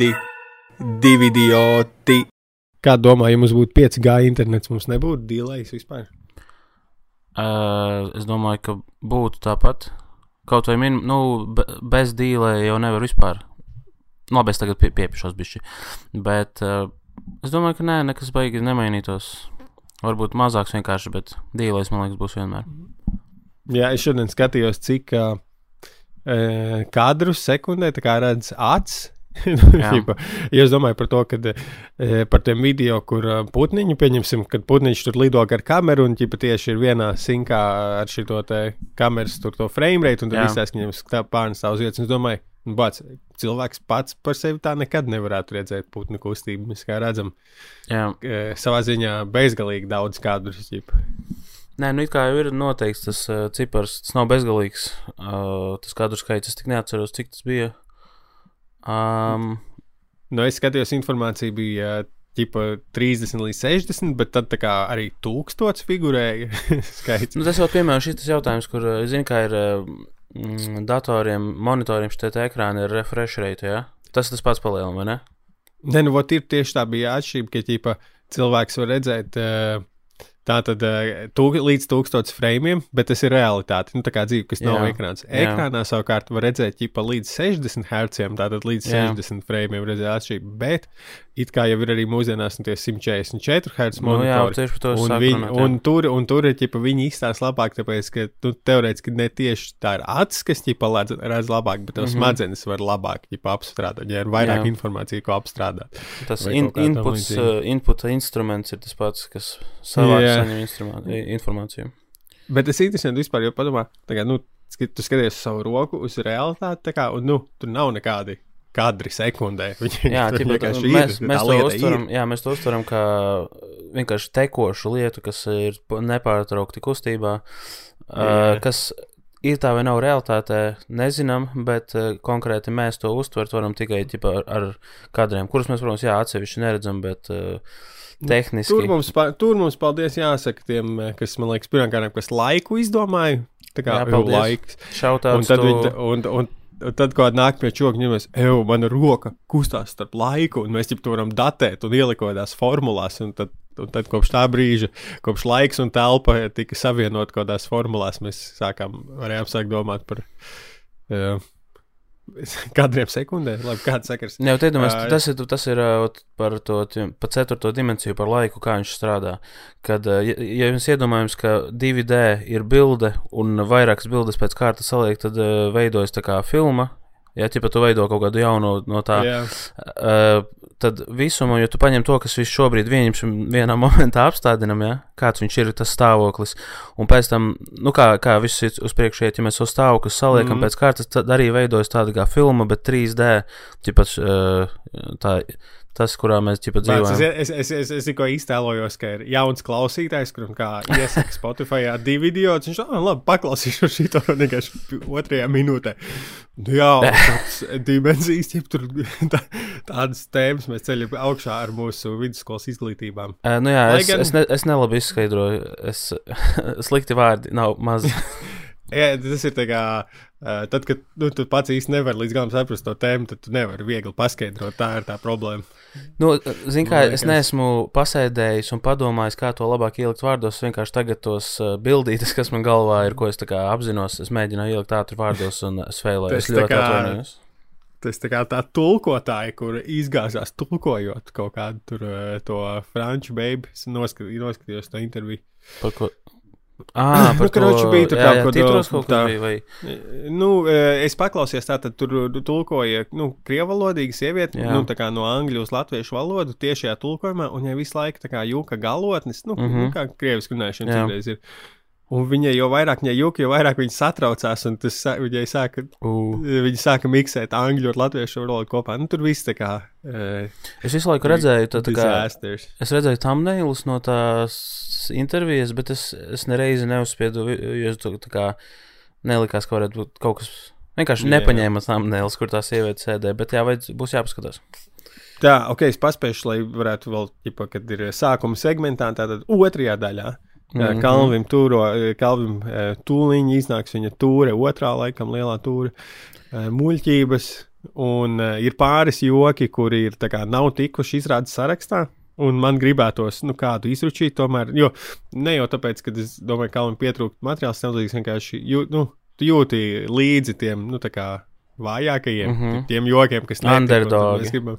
Dividi, dividioti. Kā domā, ja mums būtu 5G internets, mums nebūtu dīlējis vispār? Uh, es domāju, ka būtu tāpat. Kaut vai min, nu, be, bez dīlē jau nevar vispār. Nu, labi, es tagad pie, piepišos bišķi. Bet uh, es domāju, ka nē, nekas baigi nemainītos. Varbūt mazāks vienkārši, bet dīlēs, man liekas, būs vienmēr. Jā, es šodien skatījos, cik uh, kadrus sekundē redz acis. Ja es domāju par to, ka e, par tiem video, kur putniņu pieņemsim, kad putniņš tur lido ar kameru un ģipa tieši ir vienā sinkā ar šo kameras tur to frame rate, un tur visās viņam pārnes savas vietas. Es domāju, nu, bāc, cilvēks pats par sevi tā nekad nevarētu redzēt putnu kustību. Mēs kā redzam, Jā. savā ziņā bezgalīgi daudz kadrus. Nē, nu kā jau ir noteikts tas uh, cipars, tas nav bezgalīgs. Uh, tas kadru skaits, es tik neatceros, cik tas bija. Um, nu, es skatījos, informācija bija ģipa 30 līdz 60, bet tad arī 1000 figurēja skaits. Nu, tas jau piemēram šis jautājums, kur zinu, kā ir mm, datoriem, monitoriem šie ekrāni ir refresh rate. Ja? Tas tas pats palielina, vai ne? Nē, nu, ir tieši tā bija atšķirība, ka ģipa, cilvēks var redzēt. Uh, Tā tad uh, tūk, līdz 1000 frame, bet tas ir realitāte. Nu, tā kā dzīve, kas nav jā, ekrāns. Ekrānā savukārt var redzēt ķipa līdz 60 Hz, tātad līdz jā. 60 frame redzēt atšķirību. Bet it kā jau ir arī mūsdienās nu, 144 Hz monitori. Nu, jā, un, viņi, runāt, un, tur, un tur ir ķipa viņi izstāsta labāk, tāpēc, ka nu, teorētiski ne tieši tā ir acis, kas ķipa redz, redz labāk, bet tavs mm -hmm. smadzenes var labāk ķipa apstrādāt, ja ir vairāk jā. informācijas, ko apstrādāt. Tas in, inputs, uh, input instruments ir tas pats, kas savā saņem informāciju. Bet ir interesanti vispār, jo padomā, tagad, nu, tu skaties savu roku uz realitāti, kā, un, nu, tur nav nekādi kadri sekundē. Viņi, jā, tīpa, mēs, ir, mēs, to uztveram, jā, mēs to uztveram kā vienkārši tekošu lietu, kas ir nepārtraukti kustībā, jā. uh, kas ir tā vai nav realitātē, nezinām, bet uh, konkrēti mēs to uztvert varam tikai ķipa, ar, ar kadriem, kurus mēs, protams, jā, atsevišķi neredzam, bet uh, tehniski. Tur mums, tur mums paldies jāsaka tiem, kas, man liekas, pirmkārt, kas laiku izdomāja. Tā kā jau laiks. Šautauts. Un tad, viņi, un, un, tad, kad nāk pie čoka, ņemies, ej, mana roka kustās starp laiku, un mēs to varam datēt un ielikt kādās formulās. Un tad, un tad kopš tā brīža, kopš laiks un telpa tika savienot kaut kādās formulās, mēs sākām, varējām sākt domāt par. Jā. Kādiem sekundēm, labi, kāds sakars. Jā, te domās, uh, tas ir, tas ir par to, pa ceturto dimensiju, par laiku, kā viņš strādā. Kad, ja, ja jums iedomājams, ka 2D ir bilde un vairākas bildes pēc kārtas saliek, tad veidojas tā kā filma, Ja ķipa tu veido kaut kādu jaunu no tā, yeah. uh, tad visumu, ja tu paņem to, kas viss šobrīd vienam, vienā momentā apstādinam, ja, kāds viņš ir, tas stāvoklis, un pēc tam, nu kā, kā viss ir uz priekšu ja mēs uz stāvokli saliekam mm -hmm. pēc kārtas, tad arī veidojas tāda kā filma, bet 3D, ķipa, uh, tā tas, kurā mēs ķipa dzīvojam. Es, es, es, es, es tikko iztēlojos, ka ir jauns klausītājs, kuram kā iesaka Spotify divi idioti. Viņš to labi paklausīšu šito vienkārši otrajā minūtē. Nu, jā, tāds dimensijas, ja tur tā, tādas tēmas mēs ceļam augšā ar mūsu vidusskolas izglītībām. Uh, nu jā, Lai es, gan... es, ne, es nelabi izskaidroju. Es, slikti vārdi nav maz. Jā, tas ir tā kā, uh, tad, kad nu, tu pats īsti nevari līdz galam saprast to tēmu, tad tu nevari viegli paskaidrot. Tā ir tā problēma. Nu, Zini, kā es neesmu pasēdējis un padomājis, kā to labāk ielikt vārdos. Es vienkārši tagad tos uh, bildītas, kas man galvā ir, ko es apzinos, es mēģināju ielikt ātri vārdos un es vēlēju. Es ļoti atvainojos. Tas tā kā tā tulkotāja, kur izgāzās tulkojot kaut kādu tur, to franču beigtu, noskatījos to interviju. Par ko? Ah, nu, to bija tur kaut kas tāds. Tā, bija, vai... nu, es paklausījos, tā tad tur tulkoja, nu, krievu valodīga sieviete, jā. nu, tā kā no angļu uz latviešu valodu tiešajā tulkojumā, un ja visu laiku tā kā jūka galotnis, nu, mm -hmm. nu kā krieviski runāšana citreiz ir. Un viņai jau vairāk viņa jūka, jo vairāk viņa satraucās, un tas viņai sāka, uh. viņa sāka miksēt angļu un latviešu valodu kopā. Nu, tur viss tā kā. Uh, es visu laiku redzēju, tā, tā kā, es redzēju thumbnailus no tās intervijas, bet es, es nereizi neuzspiedu, jo es tā kā nelikās, ka varētu būt kaut kas. Vienkārši jā, nepaņēma thumbnails, kur tā sieviete sēdē, bet jā, vajadz, būs jāpaskatās. Tā, ok, es paspēšu, lai varētu vēl, ģipa, kad ir sākuma segmentā, tātad otrajā daļā. Mm -hmm. Kalvim, tūro, Kalvim tūlīt iznāks viņa tūre, otrā laikam lielā tūre, muļķības, Un uh, ir pāris joki, kuri ir, kā, nav tikuši izrādes sarakstā. Un man gribētos nu, kādu izručīt, tomēr, jo ne jau tāpēc, ka es domāju, ka man pietrūkst materiāls, nevajag vienkārši jūt, nu, jūti līdzi tiem, nu, vājākajiem, mm -hmm. tiem jokiem, kas nemanāmi. Mēs gribam,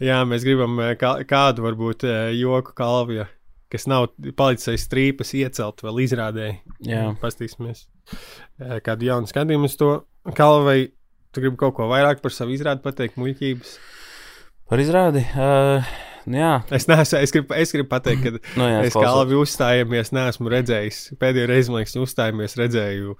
jā, mēs gribam kā, kādu varbūt joku kalviju, kas nav palicis aiz strīpas, iecelt vēl izrādē. Jā, pastīsimies. Kādu jaunu skatījumu uz to kalvai. Tu gribi kaut ko vairāk par savu izrādi pateikt, muļķības? Par izrādi? Uh... Jā. Es, neesmu, es, gribu, es gribu pateikt, ka no jā, es kā labi uzstājāmies, neesmu redzējis. Pēdējo reizi, man liekas, uzstājāmies, redzēju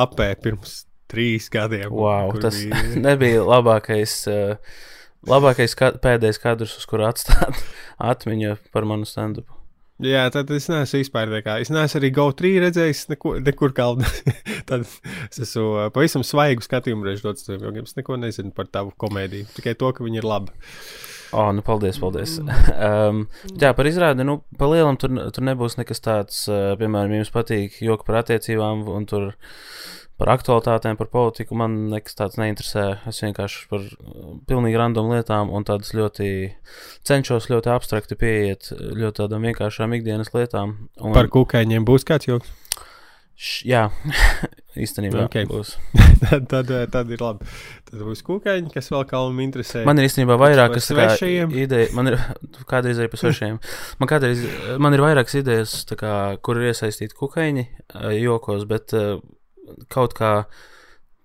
apē pirms trīs gadiem. Wow, tas bija... nebija labākais. Uh, labākais ka pēdējais kadrs, uz kuru atstāt atmiņu par manu stand-upu. Jā, tad es neesmu vispār nekā. Es neesmu arī GO3 redzējis, neko, nekur kalnā. tad es esmu uh, pavisam svaigu skatījumu reizes dots tiem jogiem. Es neko nezinu par tavu komēdiju, tikai to, ka viņi ir labi. O, oh, nu, paldies, paldies. um, jā, par izrādi, nu, pa lielam tur, tur nebūs nekas tāds, uh, piemēram, jums patīk joki par attiecībām, un tur par aktualitātēm, par politiku man nekas tāds neinteresē. Es vienkārši par uh, pilnīgi random lietām un tādas ļoti cenšos ļoti abstrakti pieiet ļoti tādām vienkāršām ikdienas lietām. Un... Par kukaiņiem būs kāds joks? Š, jā, īstenībā okay. būs. tad, tad, tad ir labi. Tad būs kukaiņi, kas vēl kā man interesē. Man ir īstenībā vairākas svešajiem. Ideja, man ir kādreiz arī par svešajiem. Man kādreiz, man ir vairākas idejas, kā, kur ir iesaistīti kukaiņi eh, jokos, bet eh, kaut kā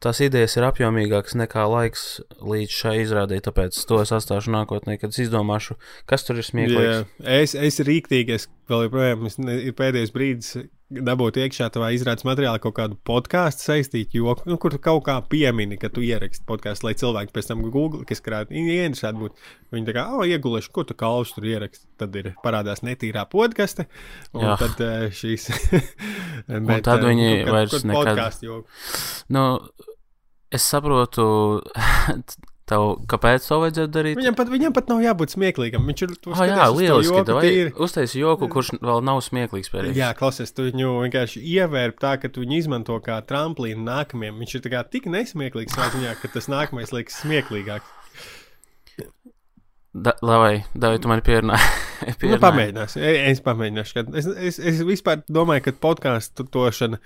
tās idejas ir apjomīgākas nekā laiks līdz šai izrādē, tāpēc to es atstāšu nākotnē, kad es izdomāšu, kas tur ir smieklīgs. Yeah. Es, es rīktīgi, es vēl joprojām, ir pēdējais brīdis, dabūt iekšā tavā izrādes materiālā kaut kādu podkāstu saistītu joku, nu, kur tu kaut kā piemini, ka tu ieraksti podkāstu, lai cilvēki pēc tam Google, kas krāt, ieinteresēti būt. Viņi tā kā, oh, iegulēšu, ko tu kalus tur ieraksti. Tad ir parādās netīrā podkāste, un Jā. tad šīs. bet, un tad viņi nu, vairs nekad. Podkāstu joku. Nu, es saprotu. Tev, kāpēc to vajadzētu darīt? Viņam pat, viņam pat nav jābūt smieklīgam. Viņš ir oh, jā, lieliski. Joku, uztaisīt joku, kurš vēl nav smieklīgs. Pēdējais. Jā, klausies, tu viņu vienkārši ievērp tā, ka tu viņu izmanto kā tramplīnu nākamajam. Viņš ir tik nesmieklīgs ziņā, ka tas nākamais liekas smieklīgāks. Da, lai, vai tu man pierunāji? nu, pamēģināsim. Es pamēģināšu. Es, es, es vispār domāju, ka podkāstu tošana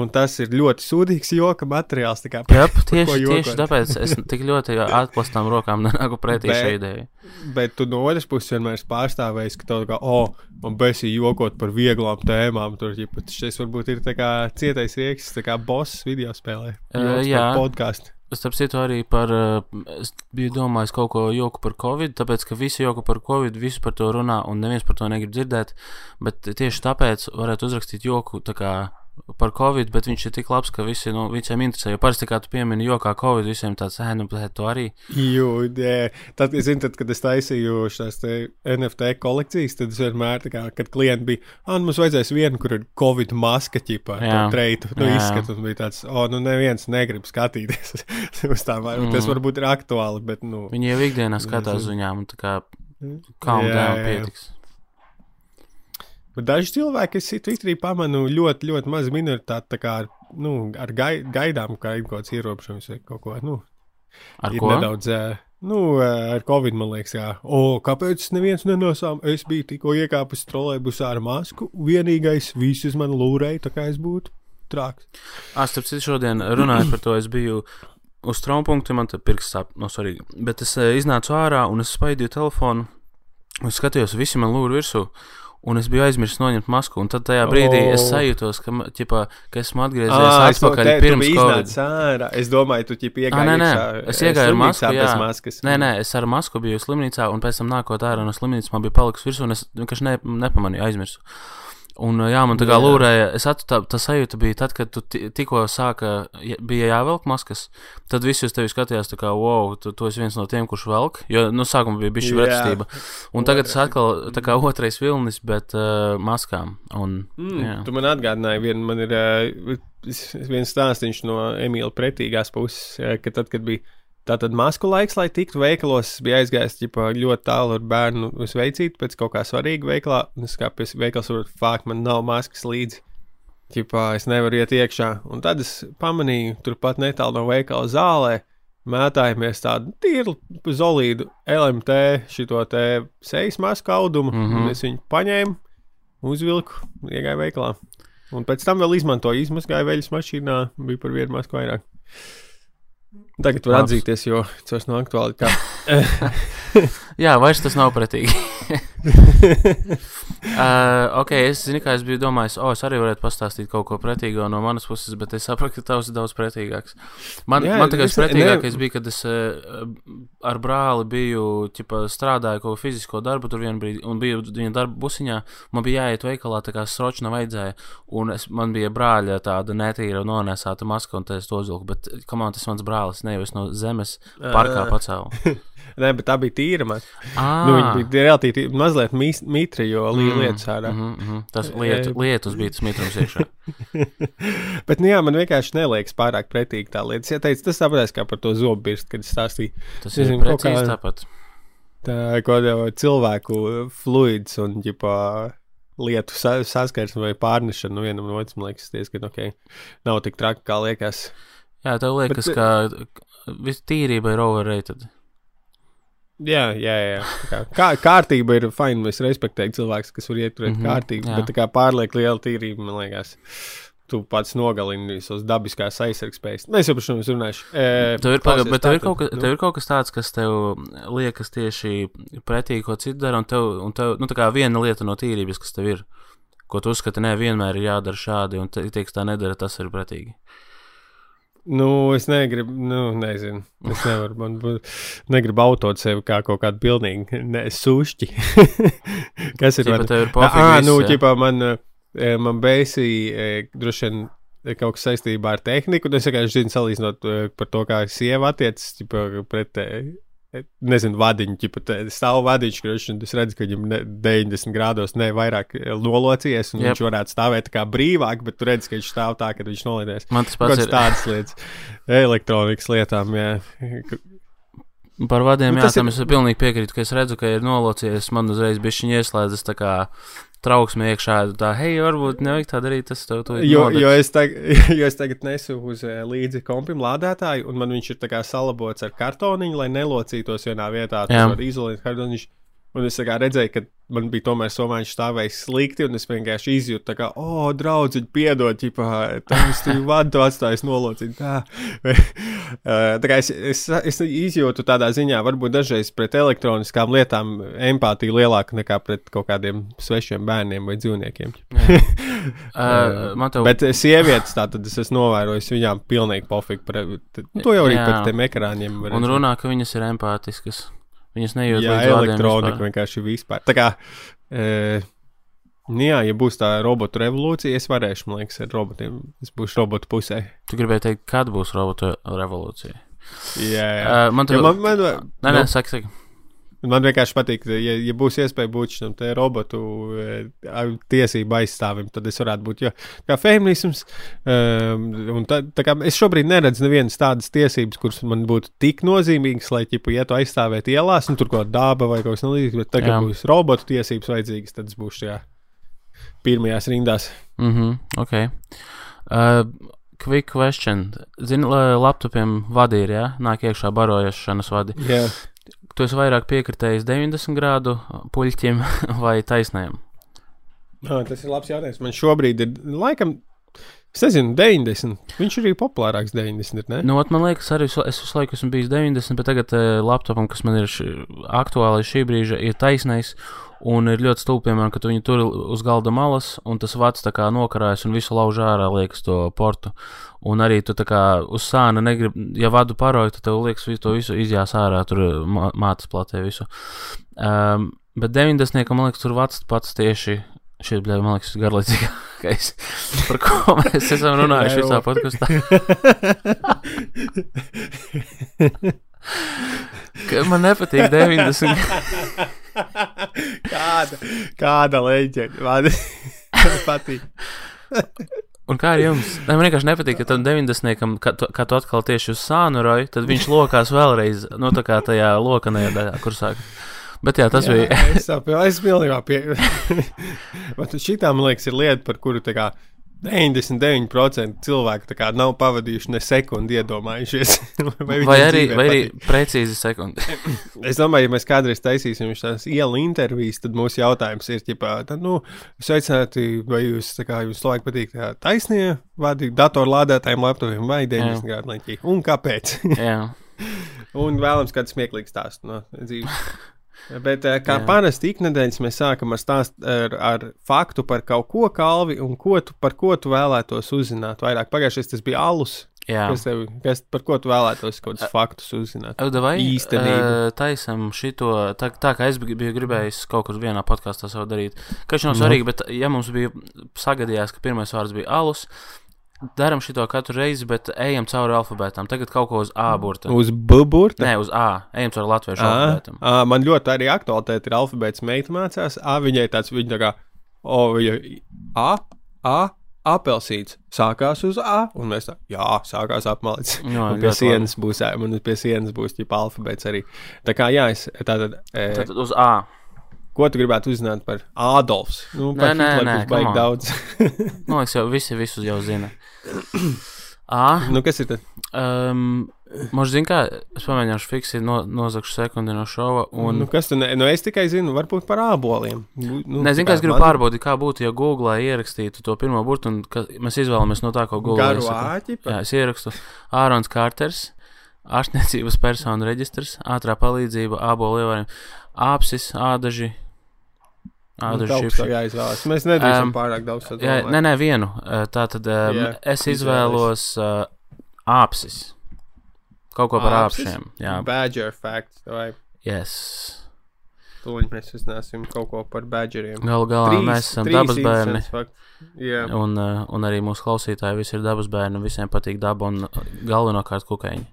un tas ir ļoti sūdīgs joka materiāls. Kā, Jā, tieši, tieši tāpēc es tik ļoti atklātām rokām nenāku pretī šai idejai. Bet tu no otras puses vienmēr esi pārstāvējis, ka tev kā, oh, man besī jokot par vieglām tēmām. Tur šis varbūt ir kā cietais rieks, kā boss video spēlē. Uh, jā, podkāstu. Starp citu, arī par. Es biju domājis kaut ko joku par covid, tāpēc, ka visi joku par covid, visi par to runā, un neviens par to negrib dzirdēt. Bet tieši tāpēc varētu uzrakstīt joku tā kā par covid, bet viņš ir tik labs, ka visi, nu, visiem interesē. Jo parasti, kā tu piemini, jokā covid, visiem tāds, eh, nu, bet to arī. Jū, jā. Tad, zin, tad, kad es taisīju šās NFT kolekcijas, tad es vienmēr, kā, kad klienti bija, ah, mums vajadzēs vienu, kur ir covid maska, ķipā, jā. treitu, nu, izskatu, un bija tāds, o, oh, nu, neviens negrib skatīties uz tām, mm. tas varbūt ir aktuāli, bet, nu. Viņi jau ikdienā skatās uz viņām, un tā kā, calm down, pietiks. Bet daži cilvēki, ir Twitterī, pamanu ļoti, ļoti mazu minoritāti, kā ar, nu, ar gai, gaidām, kā ir kaut kāds ierobežojums vai kaut ko. Nu, ar ko? Nedaudz, nu, ar Covid, man liekas, jā. O, kāpēc neviens nenosām? Es biju tikko iekāpis trolēbusā ar masku. Vienīgais, visi uz mani lūrēja, tā kā es būtu trāks. Starp citu, šodien runājot par to, es biju uz traumas, man te pirksts sāp, no svarīgi. Bet es iznācu ārā un es spaidīju telefonu. Es skatījos, visi man lūr virsū. Un es biju aizmirsis noņemt masku, un tad tajā brīdī oh. es sajūtos, ka, ķipa, ka esmu atgriezies ah, atpakaļ te, pirms Covid. Ārā. Es domāju, tu ķipa iegāji. Nē, nē, es iegāju ar masku, jā. Maskas. Nē, nē, es ar masku biju slimnīcā, un pēc tam nākot ārā no slimnīcas man bija paliks virsū, un es vienkārši ne, nepamanīju, aizmirsu. Un, jā, man tā kā lūrēja, es atceros, tā, sajūta bija tad, kad tu tikko sāka, bija jāvelk maskas. Tad visi uz tevi skatījās, tā kā, wow, tu, tu esi viens no tiem, kurš velk. Jo, nu, sākumā bija bijusi pretestība. Un tagad tas atkal, tā kā otrais vilnis, bet uh, maskām. Un, mm, jā. tu man atgādināji, vien, man ir uh, viens stāstīns no Emīla pretīgās puses, ka tad, kad bija Tātad masku laiks, lai tiktu veikalos, bija aizgājis ģipa, ļoti tālu ar bērnu uz veicīti pēc kaut kā svarīga veikalā. Es kā pie veikals varu fakt, man nav maskas līdzi. Ģipā, es nevaru iet iekšā. Un tad es pamanīju, turpat netālu no veikala zālē, mētājamies tādu tīru, solīdu LMT, šito te sejas masku audumu. Mm -hmm. Es viņu paņēmu, uzvilku, iegāju veikalā. Un pēc tam vēl izmantoju, izmazgāju veļas mašīnā, bija par vienu masku vairāk. Tagad var Labs. atzīties, jo tas nav aktuāli. Jā, vairs tas nav pretīgi. uh, ok, es zinu, kā es biju domājis, o, oh, es arī varētu pastāstīt kaut ko pretīgo no manas puses, bet es saprotu, ka tavs ir daudz pretīgāks. Man, Jā, man tikai pretīgākais ne... bija, kad es uh, ar brāli biju, ķipa, strādāju kaut ko fizisko darbu tur vienu brīdi, un biju viņa darba busiņā, man bija jāiet veikalā, tā kā sročna vajadzēja, un es, man bija brāļa tāda netīra nonesāta maska, un tā es to uzvilku, bet, kamā tas mans brālis, ne jau es no zemes parkā pacēlu. Nē, bet tā bija tīra. Man. Nu, viņa bija relatīvi mazliet mitra, jo līja mm, lietas ārā. Mm -hmm. Tas liet, lietus bija tas mitrums iekšā. bet, nu jā, man vienkārši neliekas pārāk pretīgi tā lieta. Es teicu, tas saprotams, kā par to zobu birstu, kad stāstīju. Tas ir zinu, precīzi kā, tāpat. Tā kā cilvēku fluids un, ģipā, lietu sa saskarsme vai pārnešana no vienam no otram, liekas, diezgan ok. Nav tik traki, kā liekas. Jā, tev liekas, Bet, ka viss tīrība ir overrated. Jā, jā, jā. Kā, kā, kārtība ir fina. Es respektēju cilvēkus, kas var ieturēt mm -hmm, kārtību, jā. bet tā kā pārlieku liela tīrība, man liekas, tu pats nogalini visos dabiskās aizsargspējas. Mēs jau par šo runājuši. E, tev ir, paga, bet tev ir, kaut, ka, nu. tev ir kaut kas tāds, kas tev liekas tieši pretīgi, ko citi dara, un tev, un tev nu, tā kā viena lieta no tīrības, kas tev ir, ko tu uzskati, ne vienmēr ir jādara šādi, un teiks, tā nedara, tas ir pretīgi. Nu, es negribu, nu, nezinu. Es nevaru, man negribu autot sevi kā kaut kādu pilnīgi ne, sušķi. Kas ir man? Ir ah, nu, ķipā man, eh, man beigsi eh, droši vien kaut kas saistībā ar tehniku, un es vienkārši zinu salīdzinot eh, par to, kā sieva attiecas pret nezinu, vadiņu, ja stāv vadiņš, kurš es redzu, ka viņam 90 grādos ne vairāk eh, nolocies, un yep. viņš varētu stāvēt kā brīvāk, bet tu redz, ka viņš stāv tā, ka viņš nolaidies. Man tas pats ir tādas lietas, elektronikas lietām, jā. Par vadiem, nu, jā, tam ir... es pilnīgi piekrītu, ka es redzu, ka ir nolocies, man uzreiz šī ieslēdzas tā kā trauksme iekšā, tā, hei, varbūt nevajag tā darīt, tas tev to. Jo, jo, es tag, jo es tagad nesu uz eh, līdzi kompim lādētāju, un man viņš ir salabots ar kartoniņu, lai nelocītos vienā vietā. Tas var izolēt kartoniņu. Un es redzēju, ka man bija tomēr somāņš stāvējis slikti, un es vienkārši izjūtu, ka, oh, draugi, piedod, ķipā, tas tu vadu, tu atstājies nolocīt. Tā. tā kā es, es, es izjūtu tādā ziņā, varbūt dažreiz pret elektroniskām lietām empātiju lielāku nekā pret kaut kādiem svešiem bērniem vai dzīvniekiem. uh, tev... Bet sievietes tā tad es esmu novērojis, viņām pilnīgi pofīgi par to jau arī par tiem ekrāniem. Un runā, ka viņas ir empātiskas. Viņas nejūt jā, līdz elektronika vispār. vienkārši vispār. Tā kā, e, nu jā, ja būs tā robotu revolūcija, es varēšu, man liekas, ar robotiem. Es būšu robotu pusē. Tu gribēji teikt, kad būs robotu revolūcija? Jā, jā. Uh, man tur... Ja man, man, nē, nē, nu, saka, saka. Man vienkārši patīk, ja, ja būs iespēja būt šim robotu e, tiesību aizstāvim, tad es varētu būt. Jo, kā feminisms, um, tā, tā kā es šobrīd neredzu nevienas tādas tiesības, kuras man būtu tik nozīmīgas, lai ķipu ietu aizstāvēt ielās, un tur kaut kāda daba vai kaut kas līdzīgs. Bet tagad, kad būs robotu tiesības vajadzīgas, tad es būšu tajā pirmajās rindās. Mm -hmm, ok. Uh, quick question. Zini, laptopiem vadi ir, ja? Nāk iekšā barošanas vadi. Yeah. Tu esi vairāk piekritējis 90 grādu puļķiem vai taisnēm? Jā, tas ir labs jautājums. Man šobrīd ir laikam. Es nezinu, 90. Viņš ir arī populārāks 90. Ne? Nu, man liekas, arī es visu laiku esmu bijis 90, bet tagad uh, laptopam, kas man ir aktuāli šī brīža, ir taisnais. Un ir ļoti stulbi, piemēram, ka tu viņu tur uz galda malas, un tas vats tā kā nokarājas un visu lauž ārā, liekas, to portu. Un arī tu tā kā uz sāna negribi, ja vadu paroju, tad tev liekas, visu to visu izjās ārā, tur mā, mātes platē visu. Um, bet 90. man liekas, tur vats pats tieši. Šeit, bļā, man liekas, garlaicīgākais, par ko mēs esam runājuši šajā podkastā. man nepatīk 90. kāda, kāda leģenda. Man patīk. Un kā ar jums? Ne, man vienkārši nepatīk, ka tam 90. Kad tu, kad tu atkal tieši uz sānu roju, tad viņš lokās vēlreiz, nu tā kā tajā lokanajā daļā, kur sāk. Bet jā, tas jā, bija. es es pilnībā pie. Bet šī tā, man liekas, ir lieta, par kuru tā kā 99% cilvēku nav pavadījuši ne sekundi iedomājušies. vai, vai arī, vai arī precīzi sekundi. es domāju, ja mēs kādreiz taisīsim šādas ielu intervijas, tad mūsu jautājums ir, ģipā, tad, nu, sveicināti, vai jūs, kā jums laiku patīk taisnie vārdi datorlādētājiem, laptopiem vai 90 gadu leņķī? Un kāpēc? Un vēlams kāds smieklīgs stāsts no dzīves. Bet eh, kā parasti iknedēļas mēs sākam ar stāstu ar, ar faktu par kaut ko kalvi un ko tu, par ko tu vēlētos uzzināt. Vairāk pagājušajā tas bija alus. Jā. Kas tev, kas, par ko tu vēlētos kaut kādus faktus uzzināt? Vai īstenībā taisam šito, tā, tā kā es biju gribējis kaut kur vienā podkāstā savu darīt. Kas nav svarīgi, no. bet ja mums bija sagadījās, ka pirmais vārds bija alus, Darām šo katru reizi, bet ejam cauri alfabētam. Tagad kaut ko uz A burta. Uz B burta? Nē, uz A. Ejam cauri latviešu A, alfabētam. A, man ļoti arī aktualitāte ir alfabēts. Meita mācās, A viņai tāds, viņa tā kā, o, viņa A, A, apelsīns sākās uz A, un mēs tā, jā, sākās apmalicis. No, un pie sienas labi. būs, un pie sienas būs ķipa alfabēts arī. Tā kā jā, es tātad. E, tātad uz A. Ko tu gribētu uzzināt par Ādolfs? Nu, par nē, nē, nē, baigi daudz. Man liekas, jau visi visus jau zina. A. Nu, kas ir tas? Um, Možda zina, kā es pamēģināšu fiksēt, no, nozagšu sekundi no šova. Un... Nu, kas tu ne, nu es tikai zinu, varbūt par āboliem. Nu, Nezinu, kā es gribu man... pārbaudīt, kā būtu, ja Google ierakstītu to pirmo burtu, un ka, mēs izvēlamies no tā, ko Google ieraksta. Jā, es ierakstu Ārons Kārters, ārstniecības personu reģistrs, ātrā palīdzība, ābolu ievārījumi, āpsis, ādaži, Ādažs ir jāizvēlas. Mēs nedrīkstam um, pārāk daudz sadomāt. Jā, nē, nē, vienu. Tā tad um, yeah, es izvēlos uh, āpsis. Kaut ko par āpšiem. Jā. Badger facts. Vai? Yes. Tūlīt mēs uzzināsim kaut ko par badgeriem. Galu galā trīs, mēs esam dabas bērni. Yeah. Un, uh, un arī mūsu klausītāji visi ir dabas bērni. Visiem patīk daba un galvenokārt kukaiņi.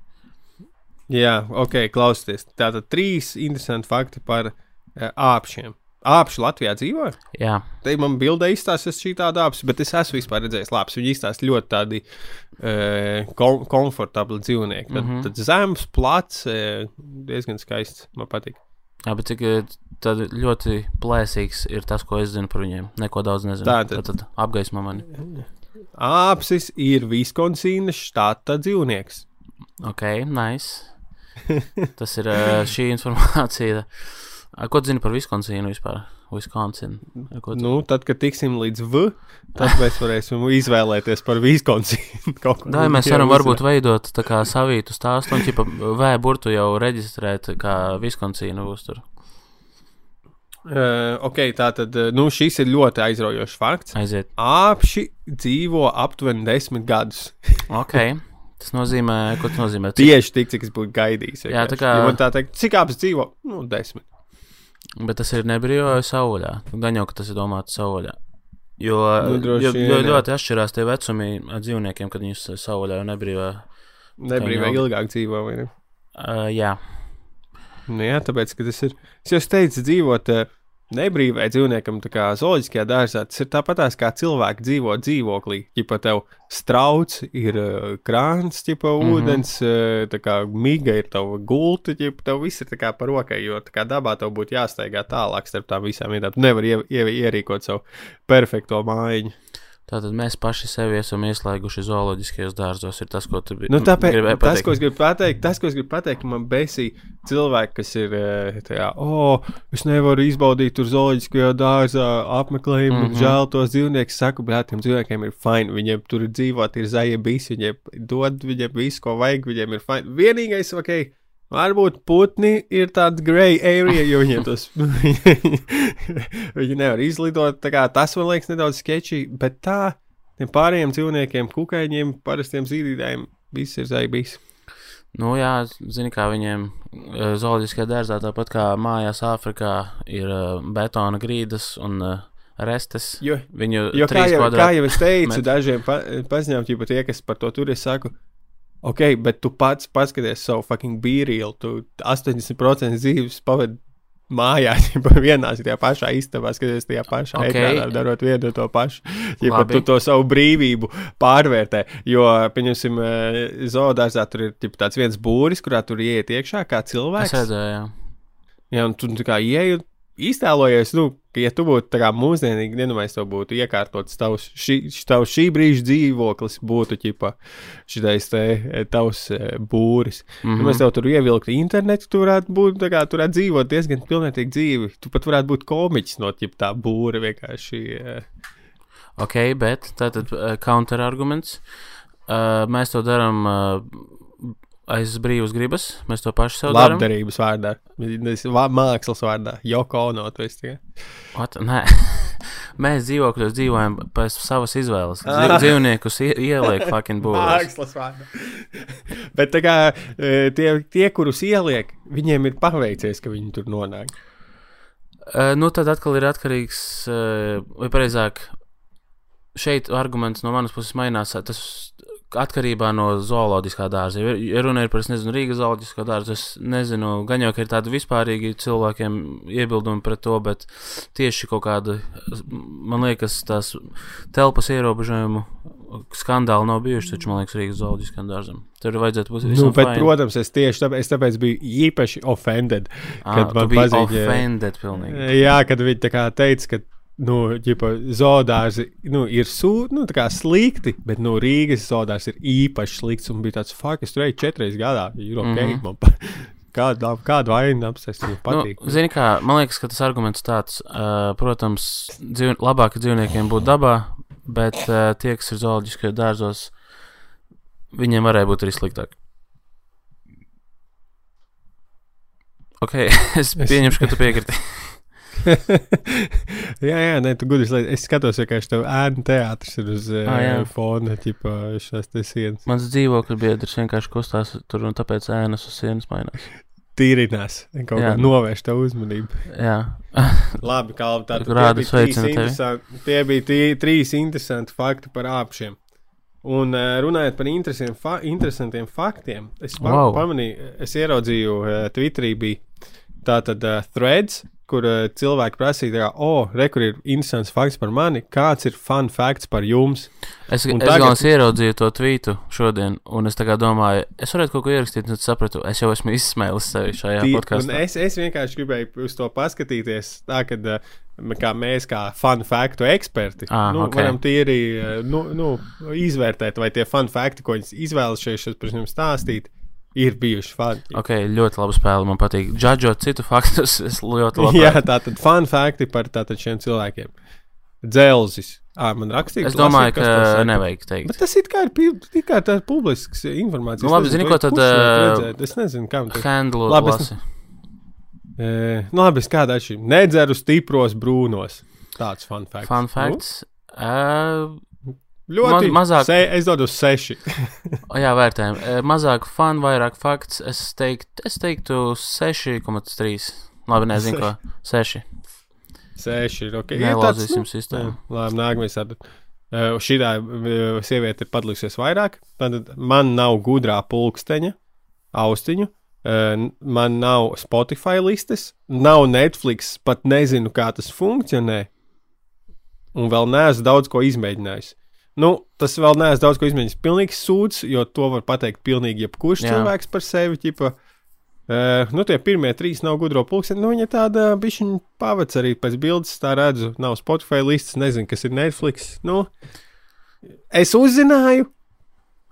Jā, ok, klausieties. Tātad trīs interesanti fakti par uh, āpšiem. Āpši Latvijā dzīvo? Jā. Te man bildē izstāstās šī tāda āpsi, bet es esmu vispār redzējis labs. Viņi izstāsta ļoti tādi uh, kom komfortabli dzīvnieki. Tad, mm -hmm. tad zems, plats, uh, diezgan skaists. Man patīk. Jā, bet cik tad ļoti plēsīgs ir tas, ko es zinu par viņiem. Neko daudz nezinu. Tā tad, tad apgaismo mani. Āpsis ir Viskonsīnas štata dzīvnieks. Ok, nice. Tas ir šī informācija. Ko zini par Viskonsīnu vispār? Wisconsin. Nu, tad, kad tiksim līdz V, tad mēs varēsim izvēlēties par Viskonsīnu. Tā mēs varam varbūt veidot tā kā savītu stāstu un ķipa V burtu jau reģistrēt kā Viskonsīnu būs tur. Uh, ok, tā tad nu, šis ir ļoti aizraujošs fakts. Aiziet. Apši dzīvo aptuveni desmit gadus. ok. Tas nozīmē, ko tas nozīmē? Cik... Tieši tik, cik es būtu gaidījis. Jā, tā kā. Ja man tā teikt, cik apsi dzīvo? Nu, desmit. Bet tas ir nebrīvā savvaļā. Gan jau, ka tas ir domāts savvaļā. Jo, nu, jo, jo ļoti atšķirās tie vecumi ar dzīvniekiem, kad viņus savvaļā un nebrīvā. Nebrīvā ilgāk dzīvo, vai ne? Uh, jā. Nu, jā, tāpēc, ka tas ir. Es jau teicu, dzīvot. Nebrīvai dzīvniekam, tā kā zooloģiskajā dārzā, tas ir tāpatās kā cilvēki dzīvo dzīvoklī. Ja tev strauts ir uh, krāns, tipa mm -hmm. ūdens, uh, tā kā miga ir tava gulta, ja tev viss ir kā par rokai, jo kā dabā tev būtu jāsteigā tālāk starp tām visām vietām. Tu nevari ie, ie, ierīkot savu perfekto mājiņu. Tātad mēs paši sevi esam ieslēguši zooloģiskajos dārzos. Ir tas, ko tu nu, tāpēc. Tas, ko es gribu pateikt, tas, ko es gribu pateikt, man besī cilvēki, kas ir eh, tajā, oh, es nevaru izbaudīt tur zooloģiskajā dārzā apmeklējumu, mm -hmm. žēl tos dzīvniekus. Saku, bet tiem dzīvniekiem ir fini, viņiem tur dzīvot, ir zaļa bisi, viņiem dod viņiem visu, ko vajag, viņiem ir fini. Vienīgais, ok, Varbūt putni ir tāds grey area, jo viņiem tas viņi nevar izlidot. Tas man liekas nedaudz sketchy, bet tā tiem pārējiem dzīvniekiem, kukaiņiem, parastiem zīdītājiem, viss ir zaibīs. Nu, jā, zini, kā viņiem e, zooloģiskajā dārzā, tāpat kā mājās Āfrikā, ir uh, betona grīdas un uh, restes. Jo, Viņu jo kā, jau, kā jau es teicu, dažiem pa, paziņām, ja tie, kas par to tur ir, saku, Ok, bet tu pats paskaties savu fucking bīrīlu. Tu 80% dzīves pavadi mājās, jau vienā tajā pašā istabā, skaties tajā pašā okay. ekrānā, darot vienu to pašu. Ja tu to savu brīvību pārvērtē, jo, pieņemsim, eh, zoodārzā tur ir ģip, tāds viens būris, kurā tur ieiet iekšā kā cilvēks. Es redzēju, jā. Jā, un tu kā ieej, iztēlojies, nu, ka, ja tu būtu tā kā mūsdienīgi, nedomājies, to būtu iekārtots tavs šī, tavs šī brīža dzīvoklis, būtu ķipa šitais te e, tavs e, būris. Mm -hmm. ja mēs tev tur ievilktu internetu, tu varētu būt, tā kā, tu varētu dzīvot diezgan pilnīgi dzīvi. Tu pat varētu būt komiķis no ķipa tā būra vienkārši. E. Ok, bet tātad uh, counterarguments. Uh, mēs to darām uh, aiz brīvas gribas. Mēs to pašu sev darām. Labdarības vārdā, mākslas vārdā, Joko Ono. Nē, mēs dzīvokļos dzīvojam pēc savas izvēles. Ah. Dzīvniekus ieliek fucking būvēt. Mākslas vārdā. Bet kā e, tie, tie, kurus ieliek, viņiem ir paveicies, ka viņi tur nonāk. Uh, nu, tad atkal ir atkarīgs, uh, vai precīzāk, šeit arguments no manas puses mainās. Tas atkarībā no zooloģiskā dārza. Ja runa ir par, es nezinu, Rīgas zooloģiskā dārza, es nezinu, gan jau, ka ir tādi vispārīgi cilvēkiem iebildumi pret to, bet tieši kaut kāda, man liekas, tās telpas ierobežojumu skandāli nav bijuši, taču, man liekas, Rīgas zooloģiskajam dārzam. Tur vajadzētu būt nu, bet, fine. protams, es tieši tāpēc, es tāpēc biju īpaši offended. Kad à, man pazīstams, offended pilnīgi. Jā, kad viņi tā kā teica, ka nu, ģipa, zoodārzi nu, ir sūdi, nu, slikti, bet nu, Rīgas zoodārs ir īpaši slikts. Un bija tāds fakts, ka tur ej četras gadā. Ir ok, mm -hmm. kādu, kādu vainu apsēst, man patīk. Nu, zini, kā, man liekas, ka tas arguments tāds, uh, protams, dzīv, labāk dzīvniekiem būt dabā, bet uh, tie, kas ir zooloģiskajos dārzos, viņiem varēja būt arī sliktāk. Ok, es pieņemšu, ka tu piekriti. jā, jā, nē, tu gudri. Es skatos, ka tev ēna teātris ir uz ah, jā. fona, ķipa šās te sienas. Mans dzīvokļa biedrs vienkārši kustās tur, un tāpēc ēnas uz sienas mainās. Tīrinās, kaut kā novērš tev uzmanību. Jā. Labi, Kalvi, tātad Rādu sveicinu tevi. Tie bija tī, trīs interesanti fakti par āpšiem. Un runājot par fa interesantiem faktiem, es wow. pamanīju, es ieraudzīju, Twitterī bija tātad uh, threads, kur uh, cilvēki prasīja, o, oh, re, kur ir interesants fakts par mani, kāds ir fun fakts par jums. Es, un es tagad... ieraudzīju to tvītu šodien, un es domāju, es varētu kaut ko ierakstīt, un es sapratu, es jau esmu izsmēlis sevi šajā podkāstā. Es, es vienkārši gribēju uz to paskatīties, tā ka uh, kā mēs, kā fun faktu eksperti, ah, nu, okay. varam tīri uh, nu, nu, izvērtēt, vai tie fun fakti, ko viņi izvēlušies, par jums stāstīt ir bijuši fani. Ok, ļoti laba spēle. Man patīk. Džadžot citu faktus, es ļoti labi. Jā, tā tad fun fakti par tātad šiem cilvēkiem. Dzelzis. Ah, man rakstīja, es domāju, lasīt, ka nevajag teikt. Bet tas it kā ir, it kā tā publisks informācija. Nu, labi, zini, ko tad. Uh, es nezinu, kam tas ir. Handlu labi. Es, e, nu, labi, es kādā šī. Nedzeru stipros brūnos. Tāds fun facts. Fun facts. Nu? Uh, Ļoti Ma mazāk. Se, es dodu seši. jā, vērtējam. Mazāk fanu, vairāk fakts. Es, teikt, es teiktu 6,3. Labi, nezinu, ko. 6. 6 ir ok. Nu, sistēmu. Labi, nākamais. Uh, šī tā sieviete ir padalījusies vairāk. Tad man nav gudrā pulksteņa, austiņu. Uh, man nav Spotify listes, nav Netflix, pat nezinu, kā tas funkcionē. Un vēl neesmu daudz ko izmēģinājis. Nu, tas vēl neesmu daudz ko izmēģinājis. Pilnīgs sūds, jo to var pateikt pilnīgi jebkurš Jā. cilvēks par sevi. Ķipa, uh, nu, tie pirmie trīs nav gudro pulksteni. Nu, viņa tāda bišķiņa pavac arī pēc bildes, tā redzu. Nav Spotify listas, nezinu, kas ir Netflix. Nu, es uzzināju,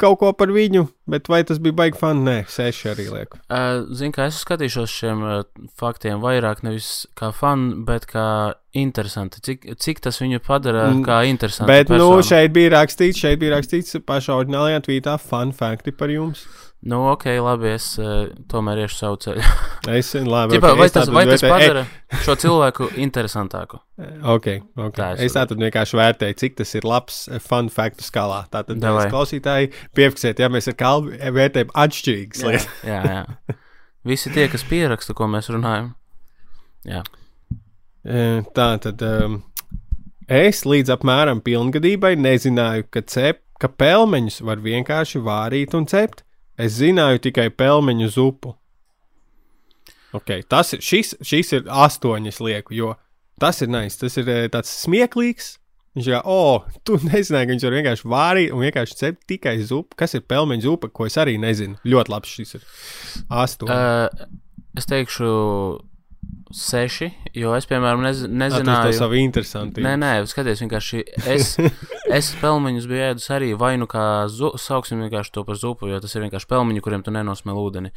kaut ko par viņu, bet vai tas bija baigi fani? Nē, seši arī lieku. Uh, Zinu, ka es skatīšos šiem uh, faktiem vairāk nevis kā fani, bet kā interesanti. Cik, cik tas viņu padara mm, kā interesantu? Bet, nu, personu. nu, šeit bija rakstīts, šeit bija rakstīts pašā oriģinālajā tvītā fun fakti par jums. Nu, ok, labi, es uh, tomēr iešu savu ceļu. es labi. Ķipa, okay, vai, tas, vai tas padara e... šo cilvēku interesantāku? ok, ok. Tā es, es tātad vienkārši vērtēju, cik tas ir labs eh, fun faktu skalā. Tātad mēs klausītāji piefiksēt, ja mēs ar kalbu vērtējam atšķirīgas lietas. jā, jā. Visi tie, kas pieraksta, ko mēs runājam. Jā. Tā tad um, es līdz apmēram pilngadībai nezināju, ka, cep, ka pelmeņus var vienkārši vārīt un cept. Es zināju tikai pelmeņu zupu. Okay, tas ir, šis, šis ir astoņas lieku, jo tas ir nice. Tas ir eh, tāds smieklīgs. Viņš ir, oh, tu nezināji, ka viņš var vienkārši vārīt un vienkārši cept tikai zupu. Kas ir pelmeņu zupa, ko es arī nezinu. Ļoti labs šis ir. Astoņi. Uh, es teikšu seši, jo es, piemēram, nez, nezināju. ir savi interesanti. Nē, nē, skaties, vienkārši es, es pelmeņus biju ēdus arī vai nu kā, zu, sauksim vienkārši to par zupu, jo tas ir vienkārši pelmeņi, kuriem tu nenosmēl ūdeni.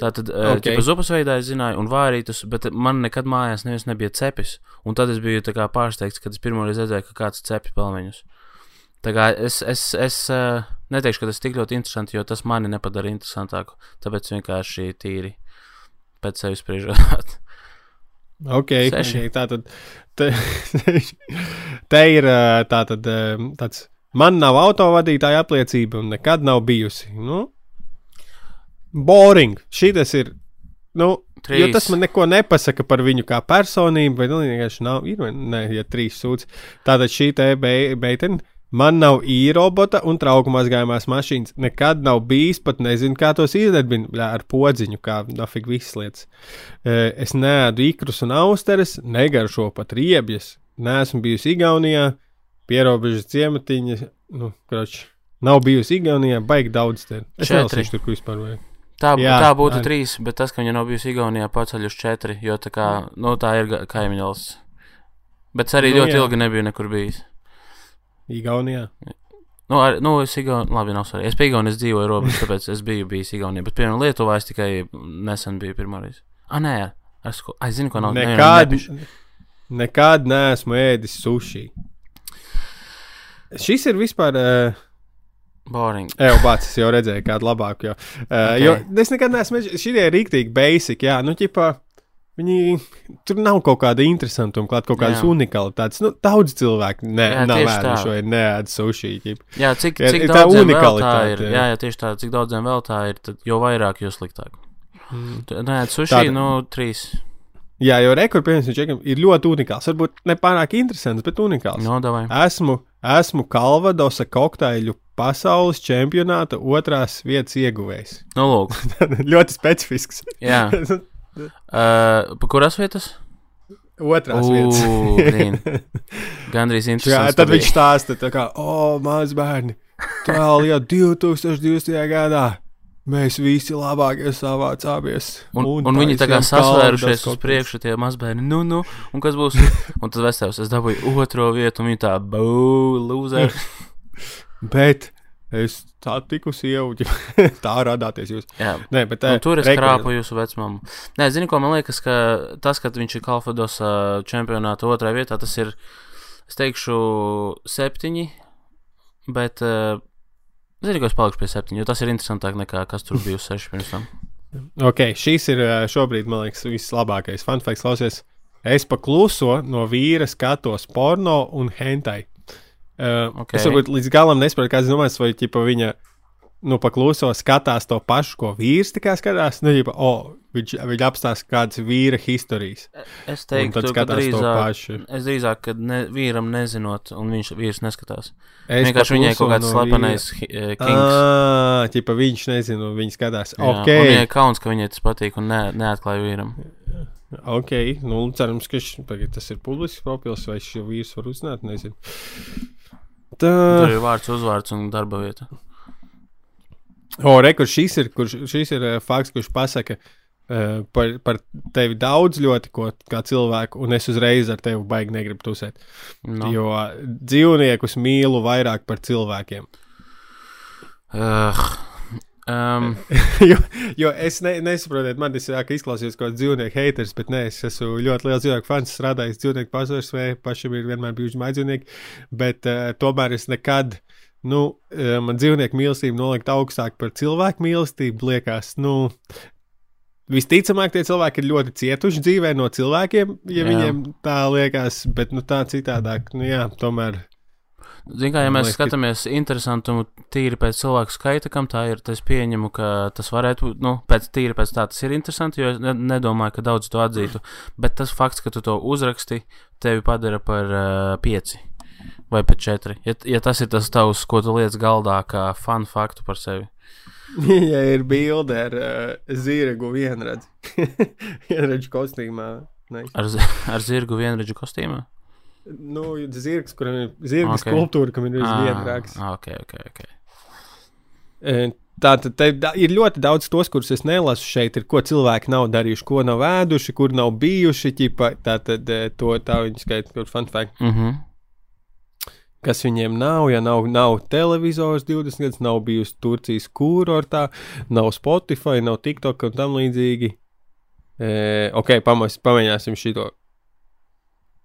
Tātad, okay. Ok. ja zupas veidā es zināju, un vārītus, bet man nekad mājās neviens nebija cepis. Un tad es biju tā kā pārsteigts, kad es pirmoreiz redzēju, ka kāds cepi pelmeņus. Tā kā es, es, es neteikšu, ka tas ir tik ļoti interesanti, jo tas mani nepadara interesantāku. Tāpēc vienkārši tīri pēc sevis spriežot. Ok, Seši. okay tā tad. Te, te ir tā tad, tāds. Man nav autovadītāja apliecība un nekad nav bijusi. Nu, boring. Šī tas ir. Nu, Trīs. jo tas man neko nepasaka par viņu kā personību, vai nu vienkārši nav. Ir, nē, ja trīs sūds. Tātad šī te be- beitene. Man nav īrobota un trauku mazgājumās mašīnas. Nekad nav bijis, pat nezinu, kā tos izdarbina bļā, ar podziņu, kā nafig visas lietas. E, Es neēdu ikrus un austeres, negaršo pat riebjas. Neesmu bijusi Igaunijā, pierobežas ciematiņa. Nu, kroč, nav bijusi Igaunijā, baigi daudz te. Es tur, ko vispār vajag. Tā, Jā, tā būtu arī. trīs, bet tas, ka viņa nav bijusi Igaunijā, paceļ uz četri, jo tā, kā, nu, tā ir ga- kaimiņu valsts. Bet es arī Nu, ļoti jā. ilgi nebiju nekur bijis. Igaunijā. Nu, ar, nu es Igaunijā, labi, nav svarīgi. Es pie Igaunijas dzīvoju robežā, tāpēc es biju bijis Igaunijā. Bet, piemēram, Lietuvā es tikai nesen biju pirmoreiz. Ah, nē, es, ko- ai, zinu, ko nav. nē, Nekad, nebišu. nekad neesmu ēdis sushi. Šis ir vispār. Uh, Boring. Jau pats es jau redzēju, kādu labāku. Jo, uh, okay. jo es nekad neesmu. Šī ir rīktīgi basic. Jā, nu, ķipā, viņi tur nav kaut kāda interesantuma, klāt kaut kādas Jā. unikalitātes. Nu, daudz cilvēku ne, Jā, nav ēduši vai neēd sushi. Ķip. Jā, cik, Jā, cik ir tā unikalitāte, ir. jā. Jā, jā, tieši tā, cik daudziem vēl tā ir, tad jo vairāk, jo sliktāk. Mm. Nē, sushi, Tāda- nu, trīs. Jā, jo rekords ir ļoti unikāls. Varbūt ne pārāk interesants, bet unikāls. No, davai. Esmu, esmu Kalvadosa kokteļu pasaules čempionāta otrās vietas ieguvējs. Nu, lūk. ļoti specifisks. Jā. Uh, pa kuras vietas? otrās vietas. Ugh, Gandrīz Jā, interesants. tad viņš stāsta, tā kā, o, maz bērni, tālu jau 2020. gadā. Mēs visi labākie savācāmies. Un, un, un viņi tā kā sasvērušies uz priekšu, tie mazbērni. Nu, nu, un kas būs? Un tad Vestēvs, es dabūju otro vietu, un viņi tā, bū, lūzer. Bet es tā tiku sievu, tā radāties jūs. Jā. Nē, bet Un eh, tur es rekord- krāpu jūsu vecmāmu. Nē, zini, ko man liekas, ka tas, ka viņš ir Kalfados uh, čempionāta otrajā vietā, tas ir, es teikšu, septiņi, bet, uh, zini, ko es palikšu pie septiņu, jo tas ir interesantāk nekā kas tur bija uz seši pirms tam. Ok, šis ir eh, šobrīd, man liekas, vislabākais. Fanfakts, klausies, es pakluso no vīra skatos porno un hentai. Uh, Ok. okay. Es varbūt līdz galam nesaprotu, kāds domās, vai ķipa, viņa nu, pakluso skatās to pašu, ko vīrs tikai skatās. Nu, ģipa, oh, viņš, viņš apstāsta kādas vīra historijas. Es Un teiktu, ka drīzāk, es drīzāk, ka ne, vīram nezinot, un viņš vīrs neskatās. Es Vienkārši viņai kaut kāds no slepenais vīra. kings. Ah, ķipa, viņš nezina, un viņš skatās. Jā, Ok, Un viņai kauns, ka viņai tas patīk, un ne, neatklāja vīram. ok. Nu, cerams, ka š, tas ir publisks profils, vai šis vīrs var uzzināt, nezinu. Tā. Tur ir vārds, uzvārds un darba vieta. O, re, kur šis ir, kurš, šis ir uh, fakts, kurš pasaka uh, par, par tevi daudz ļoti, ko kā cilvēku, un es uzreiz ar tevi baigi negribu tusēt. No. No. Jo dzīvniekus mīlu vairāk par cilvēkiem. Uh, um, jo, jo es ne, nesaprotu, man tas jā, ka izklausījās kā dzīvnieku haters, bet nē, es esmu ļoti liels dzīvnieku fans, strādājis dzīvnieku pasažiersvē, pašam ir vienmēr bijuši mājdzīvnieki, bet uh, tomēr es nekad. Nu, uh, man dzīvnieku mīlestība nolikt augstāk par cilvēku mīlestību, liekas, nu, visticamāk, tie cilvēki ir ļoti cietuši dzīvē no cilvēkiem, ja jā. viņiem tā liekas, bet nu, tā citādāk, nu jā, tomēr. Ziniet, kā ja mēs liekas, ka- skatāmies interesantumu tīri pēc cilvēku skaita, kam tā ir, tad es pieņemu, ka tas varētu nu, pēc tīri pēc tā tas ir interesanti, jo es ne, nedomāju, ka daudz to atzītu. Bet tas fakts, ka tu to uzraksti, tevi padara par uh, pieci vai pat četri. Ja, ja tas ir tas tavs, ko tu liec galdā, kā fun faktu par sevi. Ja ir bilde ar uh, zirgu vienradzi, vienradzi kostīmā. Nice. Ar, ar zirgu vienredzu kostīmā? Nu, zirgs, kuram ir zirga Ok. okay. skulptūra, kam ir viens Ah, vienrāks. ah, ok, ok, ok. E, Tā tad ir ļoti daudz tos, kurus es nelasu šeit, ir ko cilvēki nav darījuši, ko nav ēduši, kur nav bijuši. Ķipa, tā tad to tā viņi skaita, kur fun fact. Mm -hmm. Kas viņiem nav, ja nav, nav televizors 20 gadus, nav bijusi Turcijas kurortā, nav Spotify, nav TikTok un tam līdzīgi. E, ok, pamēģināsim šito.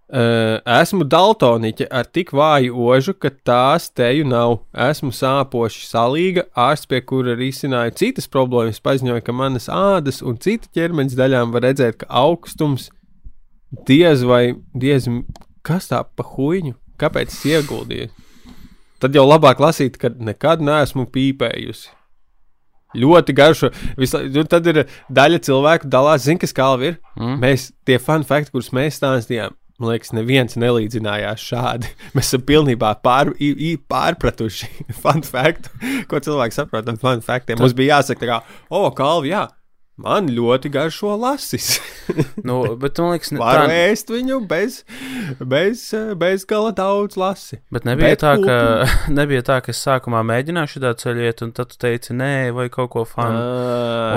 Uh, esmu daltoniķe ar tik vāju ožu, ka tās teju nav. Esmu sāpoši salīga, ārsts, pie kura risināju citas problēmas, paziņoja, ka manas ādas un citu ķermeņa daļām var redzēt, ka augstums diez vai diez, kas tā pa huīņu, kāpēc es ieguldīju. Tad jau labāk lasīt, ka nekad neesmu pīpējusi. Ļoti garšo. Visla, nu, tad ir daļa cilvēku, dalās, zina, kas kalvi ir. Mm. Mēs tie fun fakti, kurus mēs stāstījām, Man liekas, neviens nelīdzinājās šādi. Mēs esam pilnībā pār, i, i, pārpratuši fun faktu, ko cilvēki saprot no fun faktiem. Mums bija jāsaka, ka, oh, kalvi, jā, Man ļoti garšo lasis. nu, bet man liekas, ka tā ir. ēst viņu bez, bez, bez gala daudz lasi. Bet nebija, bet tā, ka, nebija tā, ka es sākumā mēģināju šādā ceļā iet, un tad tu teici, nē, vai kaut ko fanu.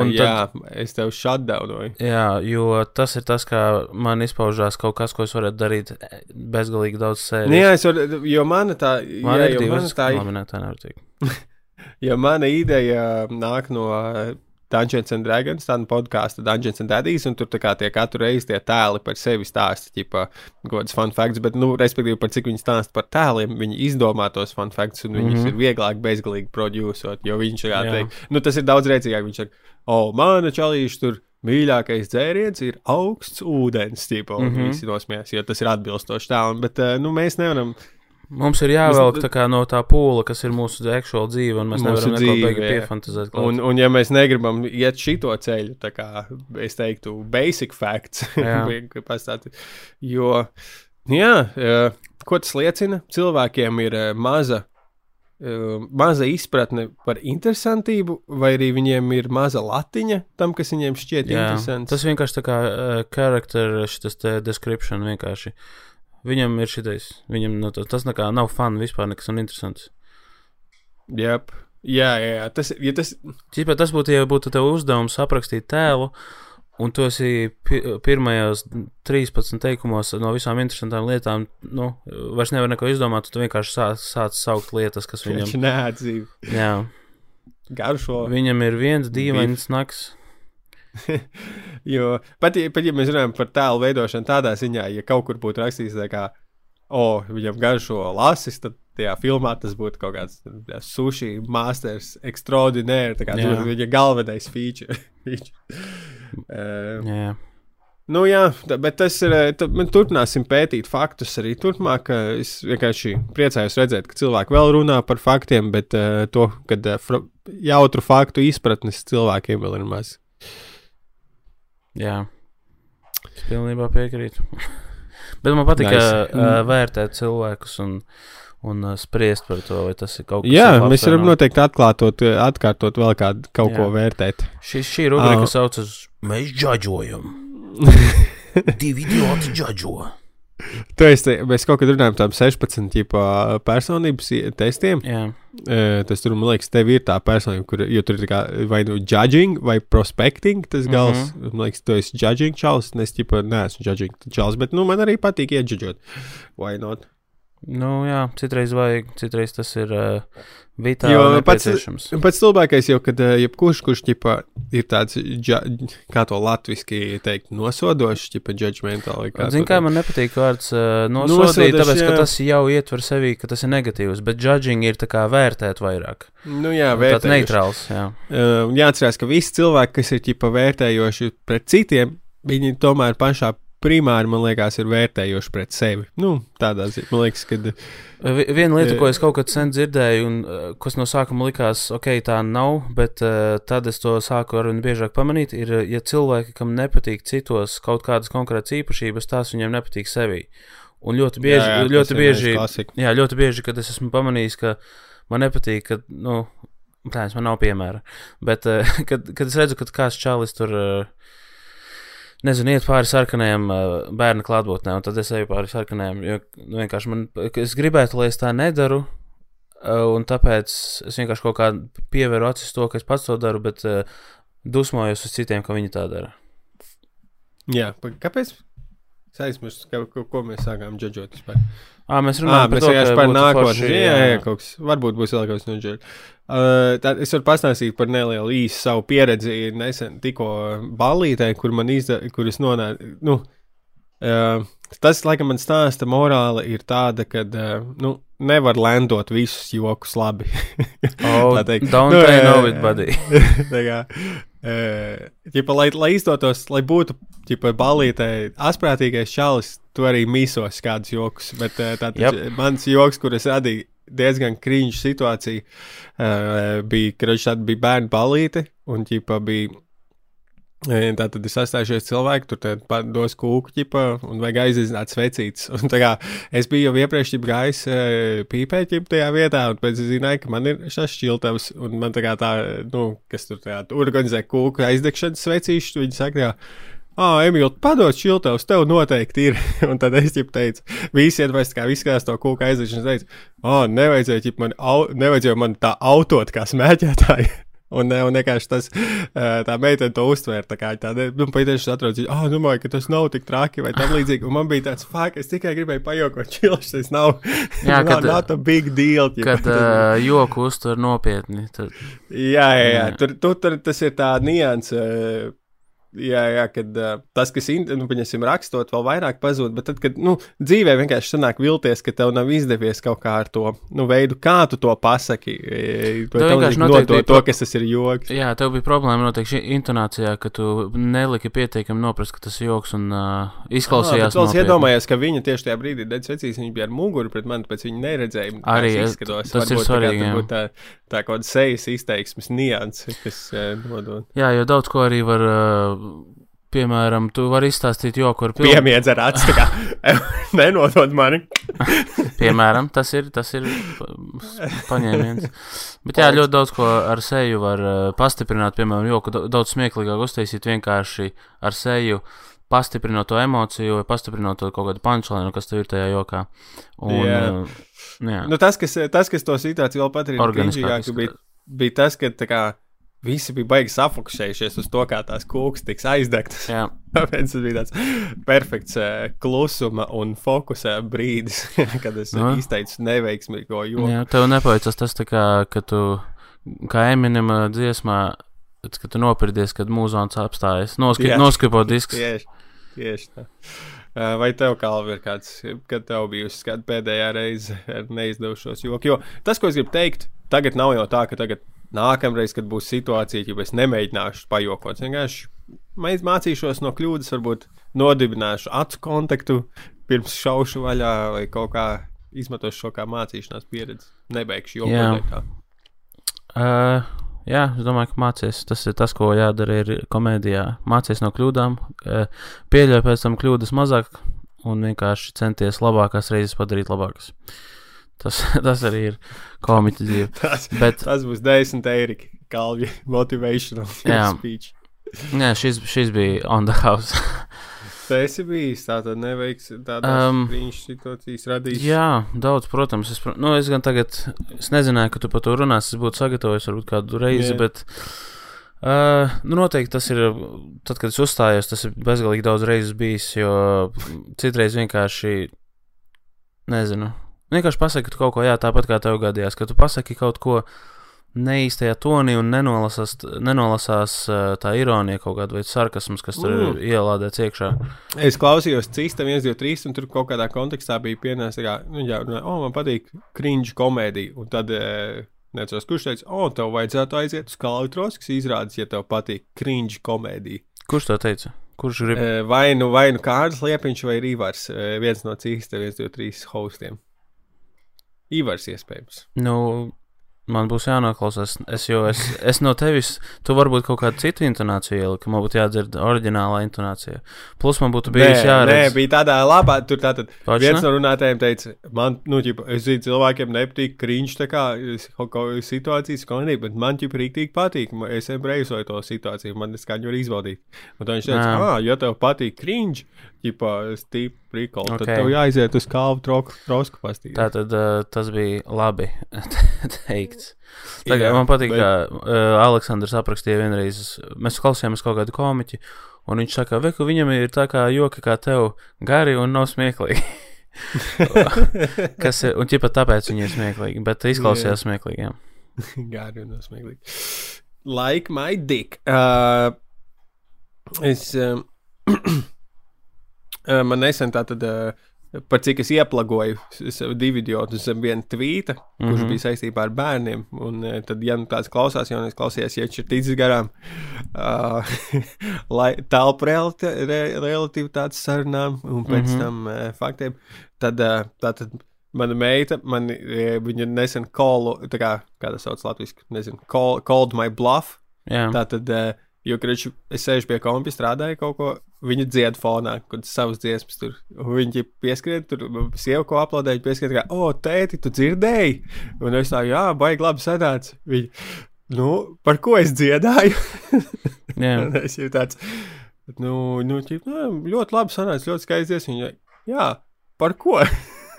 Un jā, tad, es tev shutdownoju. Jā, jo tas ir tas, kā man izpaužās kaut kas, ko es varētu darīt bezgalīgi daudz sēžu. Jā, es varu, jo mana tā, man jā, ir divas, tā, labi, ne, tā nevar teikt. ja mana ideja nāk no Dungeons and Dragons, tāda podkāstu Dungeons and Daddies, un tur kā tie katru reizi tie tēli par sevi stāsta, tipā, gods fun facts, bet, nu, respektīvi, par cik viņi stāsta par tēliem, viņi izdomā tos fun facts, un viņus mm -hmm. ir vieglāk bezgalīgi producēt, jo viņš ir, jā, teikt, nu, tas ir daudz rēcīgāk, viņš saka, o, oh, mana čalīša tur. Mīļākais dzēriens ir augsts ūdens, tipo, un mm -hmm. visi nosmējās, jo tas ir atbilstoši tēlam, bet, uh, nu, mēs nevaram Mums ir jāvelk tā no tā pūle, kas ir mūsu aktuāla dzīve, un mēs nevaram neko beigti piefantazēt. Klāt. Un, un, ja mēs negribam iet šito ceļu, tā kā es teiktu, basic facts, pastāstīt, jo, jā, ko tas liecina? Cilvēkiem ir maza. Maza izpratne par interesantību, vai arī viņiem ir maza latiņa tam, kas viņiem šķiet Jā, interesants. Tas vienkārši tā kā uh, charakter, šis description vienkārši. Uh, Viņam ir šitais, viņam nu, tas nekā nav fani vispār, nekas un interesants. Yep. Jā, jā, jā. Tas, ja tas... Cipā, tas būtu, ja būtu tev uzdevums aprakstīt tēlu, un tu esi pi pirmajos 13 teikumos no visām interesantām lietām, nu, vairs nevar neko izdomāt, tu vienkārši sāc, sāc saukt lietas, kas viņam... Viņš neatzīv. Jā. Garšo. Viņam ir viens dīvains nakts. Jo pat, pat ja mēs runājam par tēlu veidošanu tādā ziņā, ja kaut kur būtu rakstīts, o, oh, viņam garšo lasis, tad tajā filmā tas būtu kaut kāds jā, sushi masters extraordinary, tā kā tas būtu viņa galvenais feature. uh, jā. Nu, jā, bet tas ir. Tad mēs turpināsim pētīt faktus arī turpmāk. Es vienkārši priecājos redzēt, ka cilvēki vēl runā par faktiem, bet uh, to, kad uh, jautru faktu izpratnes cilvēkiem vēl ir maz. Jā, es pilnībā piekrītu. Bet man patīk nice. uh, vērtēt cilvēkus un, un uh, spriest par to, vai tas ir kaut kas tāds. Jā, mēs varam noteikti atklātot, atkārtot vēl kādu kaut Jā. ko vērtēt. Šī, šī rubrika uh. saucas Mēs džadžojam. Divi idioti džadžo. Tu esi, mēs kaut kad runājam par 16 ģipa, personības testiem. Jā. Uh, tas tur, man liekas, tev ir tā personība, kur tur ir kā, vai nu judging vai prospecting. Tas gals, mm -hmm. man liekas, tu esi judging čals. Es ģipa, neesmu judging čals, bet nu, man arī patīk iedžudžot. Why not? Nu, jā, citreiz vajag, citreiz tas ir uh, vitāli jo pats, pats labākais jau, kad uh, jebkurš, kurš ķipa, ir tāds, dža, kā to latviski teikt, nosodošs, ķipa, judgmental. Zini, kā man nepatīk vārds uh, nosodīt, Nosodoš, tāpēc, jā. ka tas jau ietver sevi, ka tas ir negatīvs, bet judging ir tā kā vērtēt vairāk. Nu jā, vērtēt. Tāds neitrāls, jā. Uh, jāatcerās, ka visi cilvēki, kas ir ķipa vērtējoši pret citiem, viņi tomēr pašā primāri, man liekas, ir vērtējoši pret sevi. Nu, tādā ziņā, man liekas, ka. Viena lieta, ko es kaut kad sen dzirdēju, un kas no sākuma likās, ok, tā nav, bet uh, tad es to sāku arvien biežāk pamanīt, ir, ja cilvēki, kam nepatīk citos kaut kādas konkrētas īpašības, tās viņiem nepatīk sevi. Un ļoti bieži, jā, jā, ļoti bieži, jā, ļoti bieži, kad es esmu pamanījis, ka man nepatīk, ka, nu, tā, man nav piemēra, bet, kad, kad es redzu, ka kāds čalis tur. Uh, nezinu, iet pāri sarkanajam uh, bērnu klātbūtnē, un tad es eju pāri sarkanajam. Jo vienkārši man, es gribētu, lai es tā nedaru, un tāpēc es vienkārši kaut kā pievēru acis to, ka es pats to daru, bet uh, dusmojos uz citiem, ka viņi tā dara. Jā, kāpēc? Es aizmirsu, ka, ko, ko mēs sākām džudžot. À, mēs runājam à, par, par nākotni. Jā, jā, jā, kaut kas. Varbūt būs vēl kaut kas noģērbs. Uh, tad es varu pastāstīt par nelielu īsu savu pieredzi nesen tikko ballītē, kur man izdevās, kur es nonācu. Nu, uh, tas, laikam, man stāsta morāla ir tāda, ka uh, nu, nevar lendot visus jokus labi. oh, tā teikt, don't nu, I know it, buddy. kā, Ķipa, lai, lai izdotos, lai būtu ģipa, balītē, asprātīgais čalis, tu arī mīsos kādus joks. Bet tātad yep. mans joks, kur es radīju diezgan krīņš situācija, uh, bija, ka viņš tad bija bērnu balīte un ģipa bija Tā tad ir sastājušies cilvēki, tur dos kūku ķipa, un vajag aizizināt svecītas. Un, kā, es biju jau iepriekš gājis pīpē ķipa tajā vietā, un pēc tam zināju, ka man ir šis šķiltavs, un man tā kā tā, nu, kas tur tā, organizē kūku aizdegšanas svecīšu, viņi saka, jā, Ah, Emīl, padod šiltavs, tev noteikti ir. un tad es jau teicu, visi iedvest, kā viskās to kūku aizvešanas, teicu, ah, nevajadzēja, ķip, man, au, nevajadzēja man tā autot kā smēķētāji. Un, un vienkārši tas, tā meitene to uztvēra. Tā kā tāda, nu, patiešām atrodas, ah, oh, domāju, ka tas nav tik traki vai tam līdzīgi. Un man bija tāds, fuck, es tikai gribēju pajokot, čilš, tas nav. Jā, kad, nav, nav big deal. Ķipa. Kad uh, joku uztver nopietni. Tad... Jā, jā, jā. Tur, tur, tur tas ir tā nianses. Jā, jā, kad uh, tas, kas nu, paņemsim, rakstot, vēl vairāk pazūd, bet tad, kad nu, dzīvē vienkārši sanāk vilties, ka tev nav izdevies kaut kā ar to nu, veidu, kā tu to pasaki, vai tev vienkārši noteikti to, to, kas tas ir joks. Jā, tev bija problēma noteikti šī intonācijā, ka tu neliki pietiekami noprast, ka tas ir joks un uh, izklausījās. Jā, es iedomājos, ka viņa tieši tajā brīdī dedz vecīs, viņa bija ar muguru pret mani, pēc viņa neredzēja. Arī izskatos, tas ir svarīgi. Tā, tā kaut kāda sejas izteiksmes nianses, kas uh, nodod. Jā, jo daudz ko arī var. Uh, Piemēram, tu vari izstāstīt joku ar pilnu. Piemiedz ar acu, kā nenodod mani. Piemēram, tas ir, tas ir paņēmiens. Bet jā, ļoti daudz ko ar seju var uh, pastiprināt. Piemēram, joku daudz smieklīgāk uztaisīt vienkārši ar seju, pastiprinot to emociju, vai pastiprinot to kaut kādu punčlinu, kas tev ir tajā jokā. Un, jā. Uh, jā. Nu, tas, kas, tas, kas to situāciju vēl padarīja organiskāku, bija, bija tas, ka tā kā Visi bija baigi safokusējušies uz to, kā tās kūks tiks aizdegtas. Tāpēc tas bija tāds perfekts uh, klusuma un fokusa brīdis, kad es no. izteicu neveiksmīgo joku. Jā, tev nepaveicas tas, kā, ka tu, kā Eminema dziesmā, kad tu nopirdies, kad mūzons apstājas, noskri, noskripo disks. Tieši, tieši tā. Uh, vai tev, Kalvi, ir kāds, kad tev bijusi kāda pēdējā reize ar neizdevušos joku? Jo tas, ko es gribu teikt, tagad nav jau tā, ka tagad nākamreiz, kad būs situācija, ja es nemēģināšu pajokot, vienkārši mācīšos no kļūdas, varbūt nodibināšu acu kontaktu pirms šaušu vaļā vai kaut kā izmantošu šo kā mācīšanās pieredzi. Nebeigšu jau tā. Uh, jā, es domāju, ka mācīties. Tas ir tas, ko jādara ir komēdijā. Mācīties no kļūdām, uh, pieļauj pēc tam kļūdas mazāk un vienkārši centies labākās reizes padarīt labākas. Uh, Tas, tas arī ir komiķis dzīve. tas, Bet, tas būs 10 eiro kalvju motivational speech. Nē, šis, šis bija on the house. Tas ir bijis tāds neveiks, tāds um, viņš situācijas radījis. Jā, daudz, protams. Es, nu, es gan tagad, es nezināju, ka tu par to runās, es būtu sagatavojis varbūt kādu reizi, jā. bet. Uh, nu, noteikti tas ir. Tad, kad es uzstājos, tas ir bezgalīgi daudz reizes bijis, jo citreiz vienkārši nezinu. Vienkārši pasaki kaut ko, jā, tāpat kā tev gadījās, ka tu pasaki kaut ko neīstajā tonī un nenolasās, nenolasās tā ironija kaut kāda vai sarkasms, kas tur mm. ir ielādēts iekšā. Es klausījos Cīstam 1, 2, 3, un tur kaut kādā kontekstā bija pienācis, ka, nu, jā, oh, man patīk cringe komēdija, un tad, necos, kurš teica, o, oh, tev vajadzētu aiziet uz Kalvitroskas izrādes, ja tev patīk cringe komēdija. Kurš to teica? Kurš grib? Vai nu, vai nu Kārlis Liepiņš vai Rīvārs, viens no Cīsta 1, 2, 3 hostiem. Ivars iespējams. Nu, man būs jānoklausās. Es jau es, es no tevis, tu varbūt kaut kādu citu intonāciju ieliku, man būtu jādzird oriģinālā intonācija. Plus man būtu bijis jāredz. Nē, bija tādā labā, tur tātad Pačna? viens no runātājiem teica, man, nu, ģipa, es zinu, cilvēkiem nepatīk krīņš tā kā kaut kā situācijas konība, bet man ģipa rīktīgi patīk, es embrēsoju to situāciju, man es skaņu var izbaudīt. Un tad viņš teica, ah, ja tev patīk krīņš, ģipā, stīpa prikolu. Ok. Tad tev jāiziet uz kalvu troku, trosku pastīt. Tā tad uh, tas bija labi teikts. Tagad Jā, man patīk, bet- ka uh, Aleksandrs aprakstīja vienreiz, mēs klausījāmies kaut kādu komiķu, un viņš saka, ka viņam ir tā kā joki kā tev, gari un nav smieklīgi. Kas ir, un ķipa tāpēc viņi ir smieklīgi, bet izklausījās smieklīgi. Jā. Gāri un nosmieklīgi. Like my dick. Uh, es. Um, man nesen tā tad. Uh, Par cik es ieplagoju sev divu idiotu zem viena tvīta, mm -hmm. kurš Mhm. bija saistībā ar bērniem. Un uh, tad, ja nu tāds klausās, jau es klausījos, ja viņš ir ticis garām, uh, realiti re relativitātes sarunām un pēc mm. -hmm. tam uh, faktiem, tad uh, tā tad mana meita, man, eh, viņa nesen kolu, tā kā, kā tas sauc latviešu, nezinu, call, called my bluff. Jā. Tā tad, uh, jo, kriču, es sēžu pie kompija, strādāju kaut ko, viņa dzied fonā, kad savas dziesmas tur, viņi pieskrien, tur sievu ko aplaudēja, pieskrien, kā, o, tēti, tu dzirdēji? Un es tā, jā, baigi labi sanāca. Viņa, nu, par ko es dziedāju? Jā. Es jau tāds, nu, nu, ķip, nu ļoti labi sanāca, ļoti skaisties. Viņa, jā, par ko?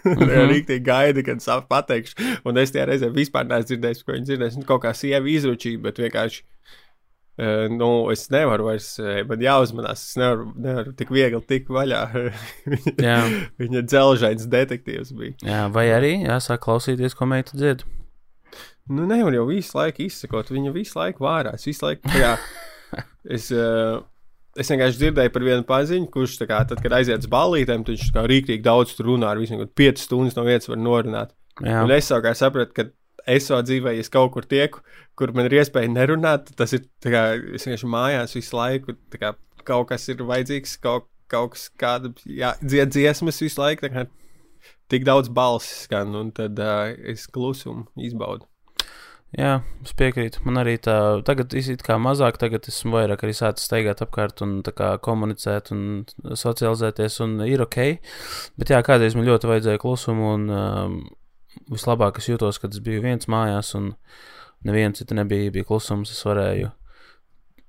Mm -hmm. Rīktīgi gaida, kad savu pateikšu. Un es tajā reizē vispār neesmu dzirdējis, ko viņa dzirdēs. Nu, kaut kā sieva izručība, bet vienkārši. Uh, nu, es nevaru vairs, eh, man jāuzmanās. Es nevaru, nevaru tik viegli tikt vaļā. Jā. viņa dzelžains detektīvs bija. Jā, vai arī jāsāk klausīties, ko meita dzied. Nu, nevar jau visu laiku izsekot. Viņa visu laiku vārās. Visu laiku, jā, es, uh, es vienkārši dzirdēju par vienu paziņu, kurš, kā, tad, kad aiziet uz ballītēm, viņš kā rīktīgi daudz tur runā. Ar visiem kaut 5 stundas no vietas var norunāt. Jā, Un es savukārt sapratu, ka es savā dzīvē, ja es kaut kur tieku, kur man ir iespēja nerunāt, tas ir kā es vienkārši mājās visu laiku. Kā, kaut kas ir vajadzīgs, kaut, kaut kas kāda jā, dzied dziesmas visu laiku. Kā, tik daudz balsis skan, un tad uh, es klusumu izbaudu. jā, es piekrītu. Man arī tā, tagad izīt kā mazāk, tagad esmu vairāk arī sācis staigāt apkārt un kā komunicēt un socializēties, un ir ok. Bet jā, kādreiz man ļoti vajadzēja klusumu, un um, vislabāk es jūtos, kad es biju viens mājās, un neviens cits nebija, bija klusums, es varēju,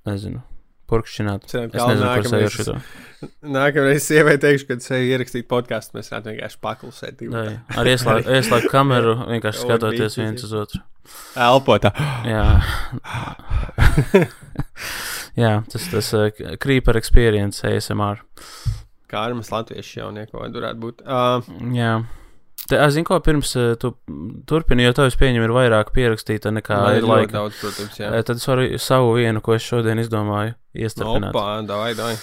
nezinu, purkšķināt. Nākamreiz-. Nākamreiz sievai teikšu, kad es eju ierakstīt podkāstu, mēs varētu vienkārši paklusēt. Ar ieslēgt ieslēg kameru, vienkārši skatoties viens uz otru. Elpotā. Jā, Jā tas tas uh, creeper experience ASMR. Kā ar mums latviešu jaunieko varētu būt. Uh, Jā. Te, es zinu, ko pirms uh, tu turpini, jo tavs pieņem ir vairāk pierakstīta nekā man ir laika. daudz, protams, jā. Uh, Tad es varu savu vienu, ko es šodien izdomāju, iestrādāt. Opa, davai, davai.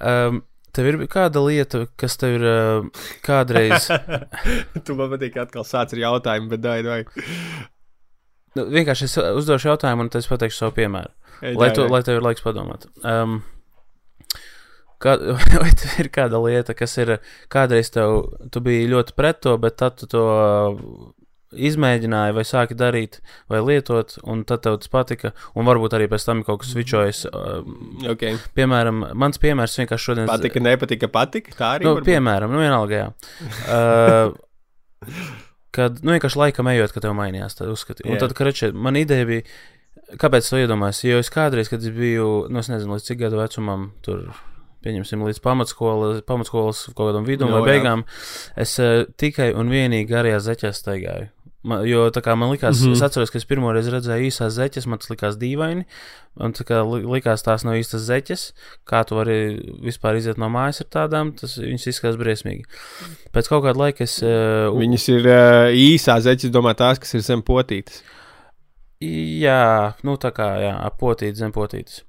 Um, tev ir kāda lieta, kas tev ir uh, kādreiz. tu man patīk, ka atkal sāc ar jautājumu, bet davai, davai. nu, vienkārši es uzdošu jautājumu, un tad es pateikšu savu piemēru. Ej, Lai, davai, tu, davai. lai tev ir laiks padomāt. Um, kā, vai ir kāda lieta, kas ir kādreiz tev, tu biji ļoti pret to, bet tad tu to uh, izmēģināji, vai sāki darīt, vai lietot, un tad tev tas patika, un varbūt arī pēc tam kaut kas switchojas. Um, Okay. piemēram, mans piemērs vienkārši šodien. Patika, nepatika, patika. Tā arī Nu, var būt. piemēram, nu vienalga, jā. Uh, kad, nu, vienkārši laikam ejot, kad tev mainījās, tad uzskati. Un Jā. tad, kad man ideja bija, kāpēc to iedomājos, jo es kādreiz, kad es biju, nu, es nezinu, līdz cik gadu vecumam, tur, pieņemsim, līdz pamatskolas, pamatskolas kaut kādam vidum Jo, vai jā. beigām, es uh, tikai un vienīgi garajā zeķē staigāju. Man, jo tā kā man likās, mm. -hmm. es atceros, ka es pirmo reizi redzēju īsās zeķes, man tas likās dīvaini. Man tā kā li- likās tās nav īstas zeķes, kā tu vari vispār iziet no mājas ar tādām, tas viņas izskatās briesmīgi. Pēc kaut kāda laika es. Uh, Viņas ir uh, īsās zeķes, domāju, tās, kas ir zem potītes. Jā, nu tā kā, jā, apotīt zem potītes.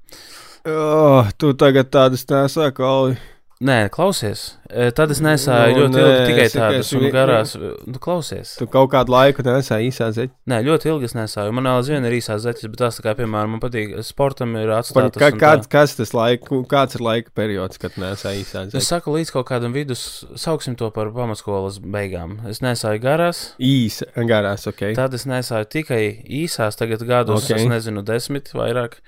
Oh, tu tagad tādas nesā, Kali. Nē, klausies. E, Tad es nesāju Nu, ļoti nē, ilgi tikai es tikai tādas vi- garās. Nu, klausies. Tu kaut kādu laiku nesā īsā zeķe. Nē, ļoti ilgi es nesāju. Man vēl aizvien ir īsās zeķes, bet tās, tā kā, piemēram, man patīk, sportam ir Par, atstātas. kā, kāds, kas tas laika, kāds ir laika periods, kad nesā īsā Es zeķe? saku, līdz kaut kādam vidus, sauksim to par pamatskolas beigām. Es nesāju garās, Īsa, garās, ok. tad es nesāju tikai īsās, tagad gados, Ok. okay. es nezinu, desmit vairāk.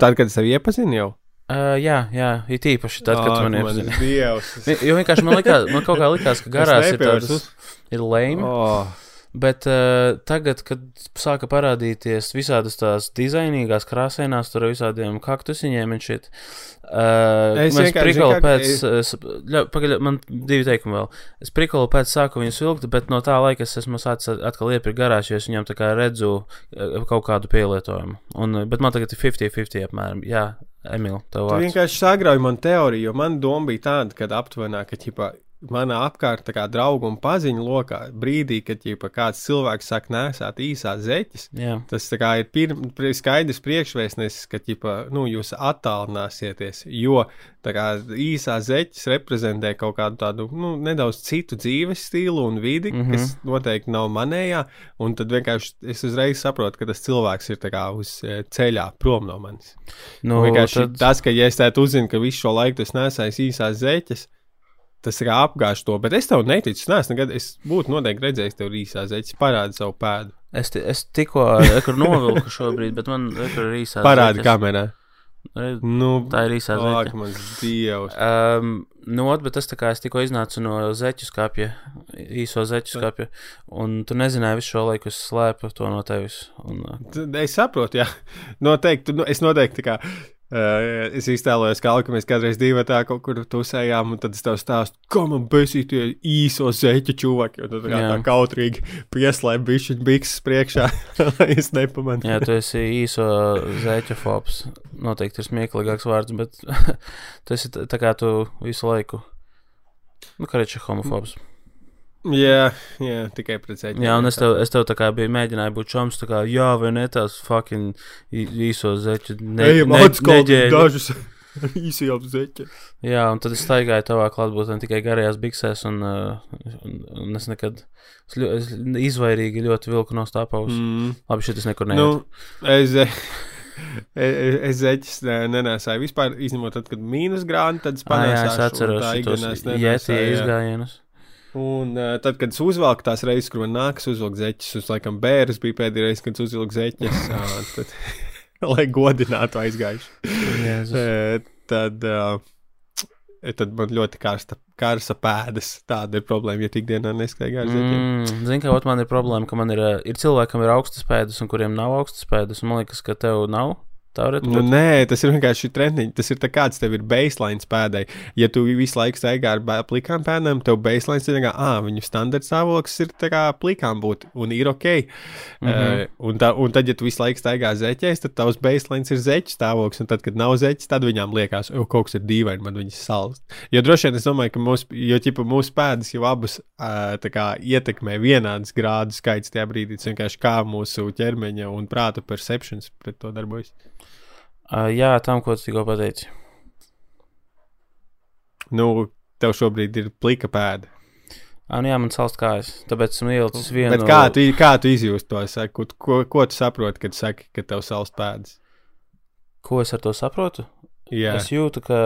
Tad, kad es tevi iepazinu jau. Uh, jā, jā, it īpaši tad, kad man iepazini. Dievs. Jo vienkārši man, likās, man kaut kā likās, ka garās ir tādas, ir lame. Oh, Bet uh, tagad, kad sāka parādīties visādas tās dizainīgās krāsainās, tur ar visādiem kaktusiņiem un šit. Uh, es prikolu pēc, es... pagaļ, man divi teikumi vēl. Es prikolu pēc sāku viņus vilkt, bet no tā laika es esmu sācis atkal iepirkt garāžu, jo es viņam tā kā redzu kaut kādu pielietojumu. Un, bet man tagad ir 50-50 apmēram. Jā, Emīl, tev vārds. Tu vienkārši sagrauj man teoriju, jo man doma bija tāda, ka aptuvenā, ka ķipā manā apkārt draugu un paziņu lokā, brīdī, kad ģipa, kāds cilvēks saka, nesāt īsās zeķes, Jā. tas kā, ir pir, skaidrs priekšvēstnesis, ka ģipa, nu, jūs attālināsieties. Jo kā, īsās zeķes reprezentē kaut kādu tādu nu, nedaudz citu dzīves stilu un vidi, mm -hmm. kas noteikti nav manējā. Un tad vienkārši es uzreiz saprotu, ka tas cilvēks ir kā, uz e, ceļā prom no manis. Nu, tad... Tas, ka ja es tādu uzzinu, ka visu šo laiku tas nesais īsās zeķes, tas kā apgāž to, bet es tev neticu. Es neesmu nekad, es būtu noteikti redzējis tev īsā zeķis, parādi savu pēdu. Es, es tikko novilku šobrīd, bet man ir īsā. Parādi kamerā. Nu, tā ir īsā zeķe. Ak, mans dievs. Um, nu, bet tas tā kā es tikko iznācu no zeķu skapja, īso zeķu skapja, un tu nezināji visu šo laiku, es slēpu to no tevis. Un, uh... Es saprotu, jā. Noteikti, nu, es noteikti tā kā es iztēlojos, kā mēs kādreiz divi tā kaut kur tusējām, un tad es tev stāstu, kā man besīja tie īso zeķu čūvaki, un tad kā tā kautrīgi pieslēp bišķiņu bikses priekšā, lai es nepamanu. Jā, tu esi īso zeķu fobs. Noteikti ir smieklīgāks vārds, bet tu esi tā kā tu visu laiku, nu, kā reči homofobs. Mm. Jā, jā, tikai zeķiem. Jā, un es tev, es tev tā kā biju mēģināju būt čoms, tā kā, jā, vai ne tās fucking īso zeķu. Ne, Ejam, ne, neģēļi. dažus īsajām zeķiem. Jā, un tad es staigāju tavā klātbūtnē tikai garajās biksēs, un, uh, un, un es nekad, es, ļo, es izvairīgi ļoti vilku no stāpaus. Mm. Labi, šit es nekur neietu. Nu, es, Es, es zeķis nenesāju vispār, izņemot tad, kad mīnus grāni, tad panācu. Jā, es atceros tos jētie izgājienus. Un uh, tad, kad es uzvelku tās reizes, kur man nākas uzvilkt zeķes, uz laikam bērns bija pēdējā reize, kad uzvilku zeķes, uh, tad, lai godinātu aizgājuši. tad, uh, tad man ļoti karsta, karsta pēdas. Tāda ir problēma, ja ikdienā neskaidrs ar zeķiem. Mm, Zini, kā man ir problēma, ka man ir, ir cilvēki, kam ir augstas pēdas un kuriem nav augstas pēdas, man liekas, ka tev nav. Nu, nē, tas ir vienkārši treniņš. Tas ir kāds tev ir baseline pēdai. Ja tu visu laiku staigā ar plikām pēdām, tev baseline ir kā, ah, viņu standarta stāvoklis ir kā plikām būt, un ir ok. Mm -hmm. uh, un, tā, un tad, ja tu visu laiku staigā zeķēs, tad tavs baseline ir zeķu stāvoklis, un tad, kad nav zeķis, tad viņām liekas, ka kaut kas ir dīvaini, man viņas salst. Jo droši vien es domāju, ka mūsu, jo, ķipa, mūsu pēdas jau abas uh, kā, ietekmē vienādas grādu skaits tajā brīdī. Vienkārši kā mūsu ķermeņa un prāta perceptions pret to darbojas. Jā, tam, ko tu tikko pateici. Nu, tev šobrīd ir plika pēda. Ah, nu jā, man salst kājas, tāpēc esmu ielicis vienu. Bet kā tu, kā tu izjūti to? Saku, ko, ko tu saproti, kad saki, ka tev salst pēdas? Ko es ar to saprotu? Jā. Es jūtu, ka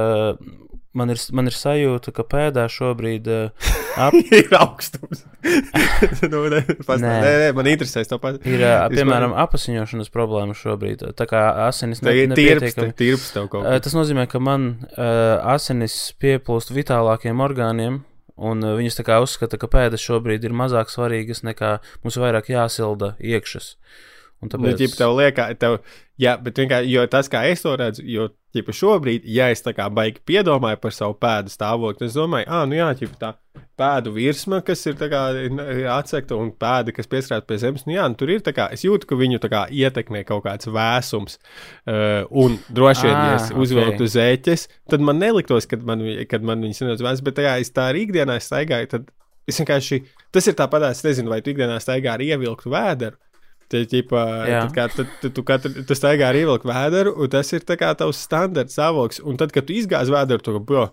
man ir, man ir sajūta, ka pēdā šobrīd uh, ap... ir augstums. nu, ne, pas, nē. Nē, nē, man interesēs to pats. Ir, uh, piemēram, man... apasiņošanas problēma šobrīd. Tā kā asinis ne, ir tirps, tev kaut kā. Uh, tas nozīmē, ka man uh, asinis pieplūst vitālākiem orgāniem. Un uh, viņas tā kā uzskata, ka pēdas šobrīd ir mazāk svarīgas nekā mums vairāk jāsilda iekšas. Un tāpēc... Nu, ģip, tev liekas, tev, jā, bet vienkārši, tas, kā es to redzu, jo ķipa, šobrīd, ja es tā kā baigi piedomāju par savu pēdu stāvokli, tad es domāju, ah, nu jā, ķipa, tā pēdu virsma, kas ir kā, atsekta un pēda, kas piesprāst pie zemes, nu jā, nu, tur ir tā kā, es jūtu, ka viņu kā ietekmē kaut kāds vēsums, uh, un droši vien, ah, ja es uzvelku okay. zēķes, tad man neliktos, kad man, kad man viņas ir vēs, bet tā kā es tā arī ikdienā staigāju, tad es vienkārši, tas ir tāpat, es nezinu, vai tu ikdienā staigā ar ievilktu vēderu, Tie, ķipa, tad, kā, tad, tad tu, katru, tu staigā ar ievilku vēderu, un tas ir tavs standarts stāvoklis. Un tad, kad tu izgāzi vēderu, tu bro,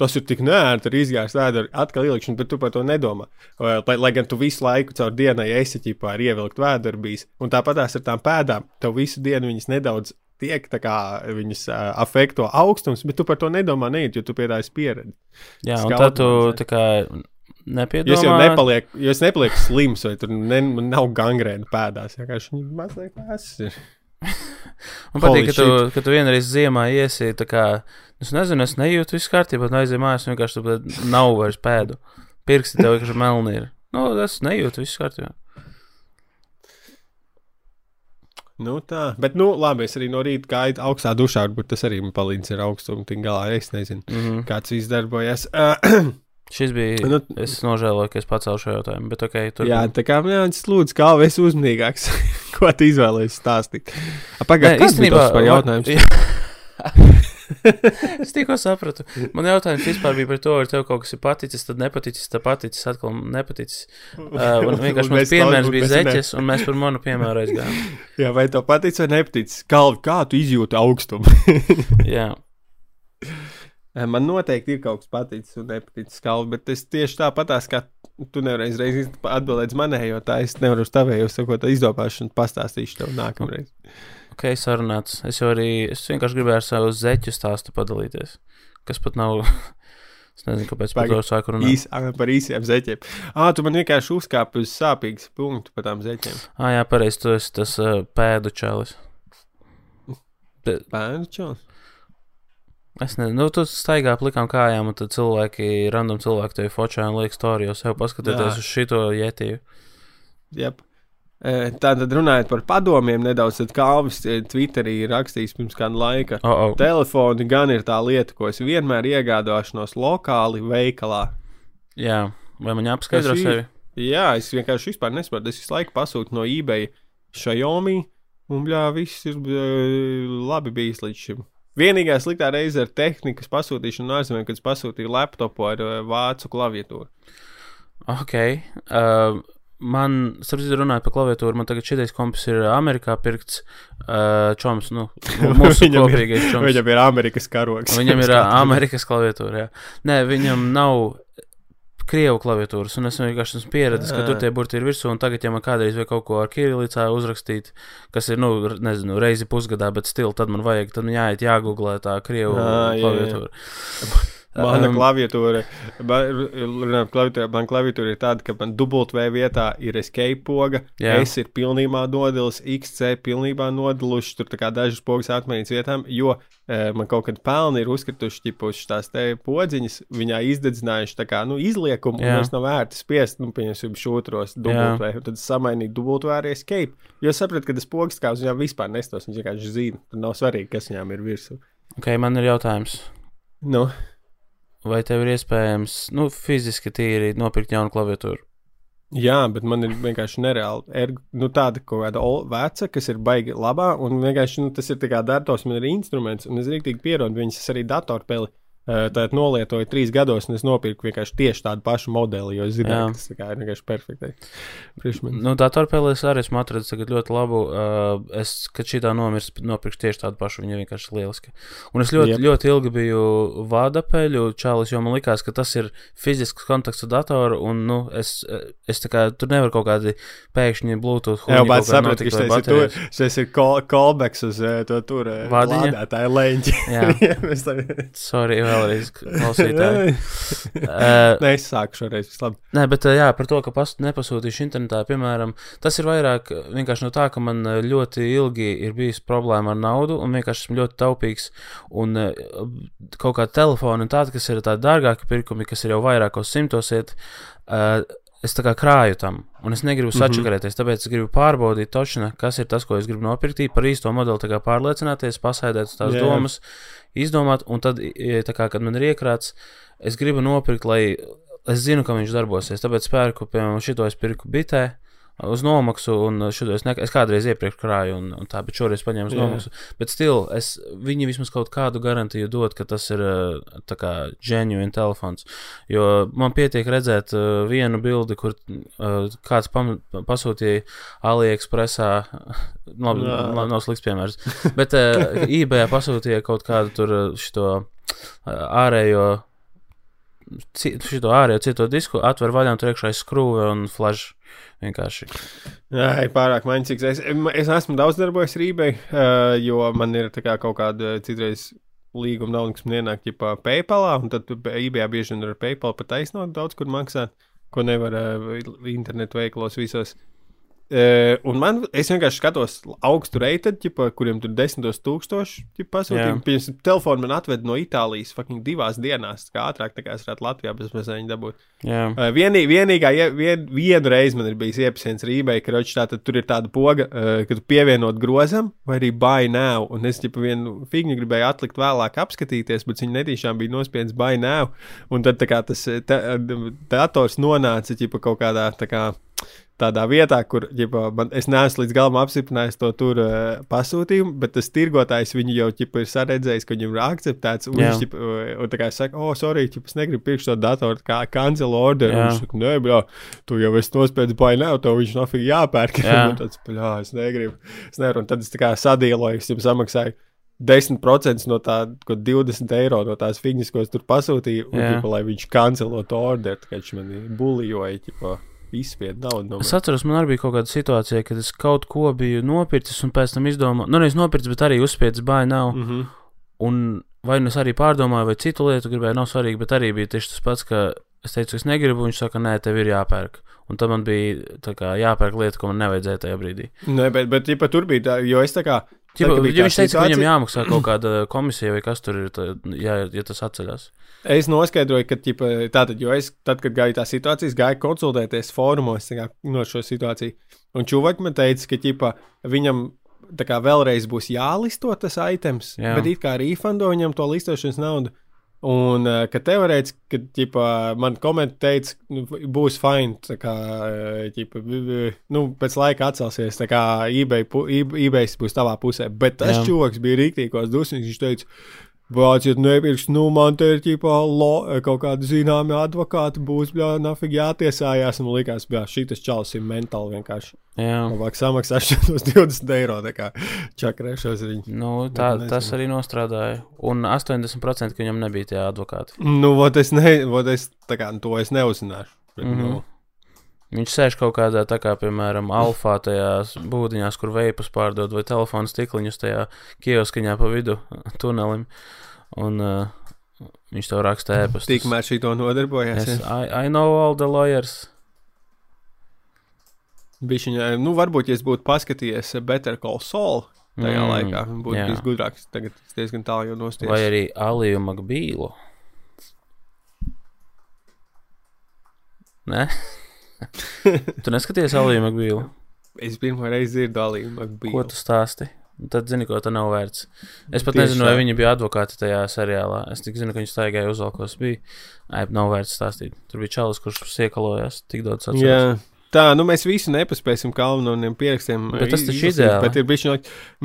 tas ir tik nērti, ar izgāzt vēderu, atkal ielikšanu, bet tu par to nedomā. Lai, lai gan tu visu laiku caur dienai esi ķipā ar ievilkt vēderu bijis, un tāpat tās ar tām pēdām, tev visu dienu viņas nedaudz tiek, kā viņas uh, afekto augstums, bet tu par to nedomā, neiet, jo tu pie tā esi pieredzējis. Jā, Skaudums, un tad tu tā kā Nepiedomā. Jūs jau nepaliek, jūs nepaliek slims, vai tur ne, nav gangrēna pēdās. Vienkārši viņi mazliet vēsas. Man patīk, ka tu, ka tu vienreiz ziemā iesi, kā, es nezinu, es nejūtu visu kārtībā, bet aizēju mājās, vienkārši tur nav vairs pēdu. Pirksti tev vienkārši melni ir. Nu, es nejūtu visu kārtībā. Nu, tā, bet, nu, labi, es arī no rīta gāju augstā dušā, varbūt tas arī man palīdz ar augstumu. Tik galā es nezinu, mm -hmm. kāds viss darbojas. Šis bija. Nu, es nožēloju, ka es pacēlu šo jautājumu, bet ok. Tur... Jā, tā kā man lūdzu, kā es uzmanīgāks, ko tu izvēlējies stāstīt. Pagaidiet, īstenībā par jautājumu. es tikko sapratu. Man jautājums vispār bija par to, vai tev kaut kas ir paticis, tad nepaticis, tad paticis, atkal nepaticis. Uh, un vienkārši mums piemērs bija zeķes, un mēs par manu piemēru aizgājām. Jā, vai tev patic vai nepatic? Kalvi, kā tu izjūti augstumu? Jā. Man noteikti ir kaut kas paticis un nepaticis kalvi, bet es tieši tāpatās, kā tu nevari uzreiz atbildēt manējo, tā es nevaru uz tavēju sakot izdomāšanu un pastāstīšu tev nākamreiz. Ok, sarunāts. Es jau arī, es vienkārši gribēju ar savu zeķu stāstu padalīties, kas pat nav. Es nezinu, kāpēc par to sāku runāt. Īs, par īsiem zeķiem. Ah, tu man vienkārši uzkāpi uz sāpīgas punktu par tām zeķiem. Ah, jā, pareizi, tu esi tas uh, pēdu čalis. Pēdu čalis? Es nezinu, nu, tu staigā plikām kājām, un tad cilvēki, random cilvēki tevi fočā un liek storijos, jau paskatieties uz šito jetiju. Yep. Tātad runājot par padomiem, nedaudz Kalvis Twitterī ir rakstījis pirms kāda laika. Oh, oh. Telefoni gan ir tā lieta, ko es vienmēr iegādāšanos lokāli veikalā. Jā, vai man jāapskaidro sevi? Jā, es vienkārši vispār nesaprotu. Es visu laiku pasūtu no eBay Xiaomi, un bļā, viss ir labi bijis līdz šim. Vienīgā sliktā reize ar tehnikas pasūtīšanu no ārzemēm, kad es pasūtīju laptopu ar uh, vācu klaviatūru. Ok. Uh, man, citu, runājot par klaviatūru, man tagad šitais kompis ir Amerikā pirkts uh, čoms, nu, mūsu kopīgais čoms. Viņam ir Amerikas karoks. Viņam ir Amerikas klaviatūra, jā. Nē, viņam nav krievu klaviatūras, un es vienkārši esmu pieredzējis, ka tur tie burti ir virsū, un tagad, ja man kādreiz vajag kaut ko ar kirilicā uzrakstīt, kas ir, nu, nezinu, reizi pusgadā, bet stila, tad man vajag, tad jāiet jāgooglē tā krievu klaviatūra. Mana um, klaviatūra, man, klaviatūra, man klaviatūra ir tāda, ka man dubultvē vietā ir escape poga, jā. S ir pilnībā nodilis, XC pilnībā nodiluši, tur tā kā dažas pogas atmainīts vietām, jo e, man kaut kad pelni ir uzkrituši ķipuši tās te podziņas, viņā izdedzinājuši tā kā, nu, izliekumu, jā. un es nav vērti spiest, nu, pieņemsim, šūtros dubultvē, un tad samainīt dubultvē arī escape, jo sapratu, ka tas pogas kā uz viņām vispār nestos, viņš vienkārši zina, tur nav svarīgi, kas viņām ir virsū. Ok, man ir jautājums. Nu? No vai tev ir iespējams, nu, fiziski tīri nopirkt jaunu klaviatūru? Jā, bet man ir vienkārši nereāli. Er, nu, tāda kaut kāda veca, kas ir baigi labā, un vienkārši nu, tas ir tā kā datos, man ir instruments, un es rīktīgi pierodu viņas, arī datorpeli Tātad nolietoju trīs gados, un es nopirku vienkārši tieši tādu pašu modeli, jo es zināju, ka tas kā, ir vienkārši perfekts. Nu, datorspēlēs arī esmu atradzis ļoti labu. Uh, es, kad šī tā nomirs, nopirku tieši tādu pašu, viņa vienkārši lieliski. Un es ļoti, yep. ļoti ilgi biju vādapeļu čālis, jo man likās, ka tas ir fizisks kontakts ar datoru, un, nu, es, es tā kā tur nevaru kaut kādi pēkšņi Bluetooth. Jā, bet sapratu, ka šis ir, šis ir callbacks uz to tur. Vādiņa. Tā ir leņķi. Jā. Sorry, vēl vēlreiz klausītāji. uh, nē, es sāku šoreiz. Nē, bet uh, jā, par to, ka pas, nepasūtīšu internetā, piemēram, tas ir vairāk vienkārši no tā, ka man ļoti ilgi ir bijis problēma ar naudu un vienkārši esmu ļoti taupīgs. Un uh, kaut kā telefoni un tādi, kas ir tādi dārgāki pirkumi, kas ir jau vairākos simtos iet. Uh, es tā kā krāju tam, un es negribu sačakarēties, mm -hmm. tāpēc es gribu pārbaudīt, točna, kas ir tas, ko es gribu nopirkt, par īsto modeli pārliecināties, pasēdēt uz tās yeah. domas, izdomāt, un tad, kā, kad man ir iekrāts, es gribu nopirkt, lai es zinu, ka viņš darbosies. Tāpēc pērku, piemēram, šito es pirku bitē, uz nomaksu, un šito es, ne, es kādreiz iepriekš krāju, un, un tā, bet šoreiz paņēmu uz Jā. nomaksu. Bet stil, es, viņi vismaz kaut kādu garantiju dod, ka tas ir tā kā genuine telefons. Jo man pietiek redzēt uh, vienu bildi, kur uh, kāds pam, pasūtīja AliExpressā, labi, no, nav slikts piemērs, bet uh, eBay pasūtīja kaut kādu tur šito uh, ārējo šo ārējo cieto disku, atver vaļā un tur iekšā ir skrūve un flash. Vienkārši. Ir pārāk maņķīgs. Es, es esmu daudz darbojies uh, jo man ir kā kaut kāda citreiz līguma nauda, kas man ienāk ģipā PayPalā, un tad eBay bieži vien ar PayPal pat taisnot daudz kur maksāt, ko nevar internetu veiklos visos. Uh, un man, es vienkārši skatos augstu reitu, kuriem tur desmitos tūkstoši pasūtījumu. Piemēram, telefonu man atved no Itālijas fucking divās dienās, kā ātrāk tā kā es varētu Latvijā bez mazliet dabūt. Uh, vienī, vienīgā, vien, vienu reizi man ir bijis iepazīstināts eBay, ka tā, tur ir tāda poga, uh, ka tu pievienot grozam, vai arī buy now. Un es tikai vienu figņu gribēju atlikt vēlāk apskatīties, bet viņi netīšām bija nospiedis buy now. Un tad kā, tas dators nonāca ķipa, kaut kādā tā kā tādā vietā, kur ģipa, man, es neesmu līdz galam apstiprinājis to tur uh, pasūtījumu, bet tas tirgotājs viņu jau ģipa, ir saredzējis, ka viņam ir akceptēts. Un viņš ģipa, un tā kā saka, oh, sorry, ģipa, es negribu pirkt šo datoru, kā cancel order. Viņš saka, nē, bļā, tu jau esi nospēdis bailē, tev viņš nav fīgi jāpērk. Jā. tāds, bļā, es negribu. Es nevaru. Un tad es tā kā sadīloju, es jums samaksāju. 10% no tā, ko 20 eiro no tās figūras, ko es tur pasūtīju, un, ģipa, lai viņš kancelotu orderu, kad viņš man bulijoja. Izspiest naudu. No es atceros, man arī bija kaut kāda situācija, kad es kaut ko biju nopircis un pēc tam izdomāju, nu, nevis nopircis, bet arī uzspiedis bāju nav. Mm -hmm. Un vai nu es arī pārdomāju, vai citu lietu gribēju, nav svarīgi, bet arī bija tieši tas pats, ka es teicu, es negribu, viņš saka, nē, tev ir jāpērk. Un tad man bija kā, jāpērk lieta, ko man nevajadzēja tajā brīdī. Nē, bet, bet ja tur bija tā, jo es tā kā. Ja, ja viņš teica, situācija... ka viņam jāmaksā kaut kāda komisija vai kas tur ir, tā, ja, ja tas atceļas. Es noskaidroju, ka, ķipa, tātad, jo es, tad, kad gāju tā situācijas, gāju konsultēties fórumos kā, no šo situāciju. Un čūvaki man teica, ka, ķipa, viņam kā vēlreiz būs jālisto tas items, Jā. bet it kā refando viņam to listošanas naudu. Un, uh, ka teorētiski, kad ģipa, man komentē teica, nu, būs fine, tā kā, ģipa, nu, pēc laika atcelsies, tā kā eBay, eBay būs tavā pusē. Bet tas čūvaks bija rīktīgos dusmīgs, viņš teica, Vāciet nepirks, nu man te ir ķipā lo, kaut kādi zināmi advokāti būs, bļā, nafig jātiesājās, un likās, bļā, šitas čals ir mentāli vienkārši. Jā. Labāk samaksāšu tos 20 eiro, tā kā čakrēšos viņu. Nu, tā, tas arī nostrādāja, un 80% ka viņam nebija tie advokāti. Nu, vot es ne, vot es, tā kā, to es neuzzināšu. Bet, mm -hmm. nu, Viņš sēž kaut kādā, tā kā, piemēram, alfā tajās būdiņās, kur veipus pārdod, vai telefona stikliņus tajā kioskiņā pa vidu tunelim. Un uh, viņš to raksta ēpastus. Tikmēr šī to nodarbojas. Yes, I, I know all the lawyers. Bišķiņā, nu, varbūt, ja es būtu paskatījies Better Call Saul tajā mm, laikā, būtu bijis gudrāks. Tagad es diezgan tālu jau nostājos. Vai arī Aliju Makbīlu. Nē? tu neskaties Aliju Makbīlu? Es pirmo reizi dzirdu Aliju Makbīlu. Ko tu stāsti? Tad zini, ko tā nav vērts. Es pat Tieši nezinu, vai viņi bija advokāti tajā seriālā. Es tikai zinu, ka viņš staigāja uzvalkos. Bija. Ai, nav vērts stāstīt. Tur bija čalis, kurš siekalojās tik daudz atceros. Jā. Tā, nu mēs visi nepaspēsim kalniem pierakstiem. Bet tas taču ideāli. Bet ir bišķi,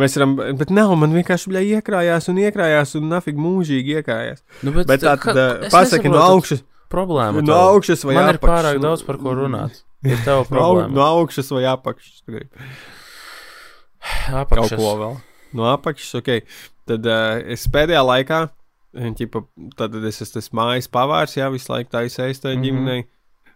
mēs varam, bet nav, man vienkārši, bļā, iekrājās un iekrājās un nafig mūžīgi iekrājās. Nu, bet, bet tā, tad, pasaki no augšas. Problēma. No augšas vai apakšas. Man apakšas. ir pārāk daudz par ko runāt. Ir tev problēma. no augšas vai apakšas. Apakšas. Kaut ko vēl. No apakšas, ok. Tad uh, es pēdējā laikā, eh, ķipa, tad es esmu tas mājas pavārs, jā, visu laiku tā izsaistīju mm -hmm. ģimenei.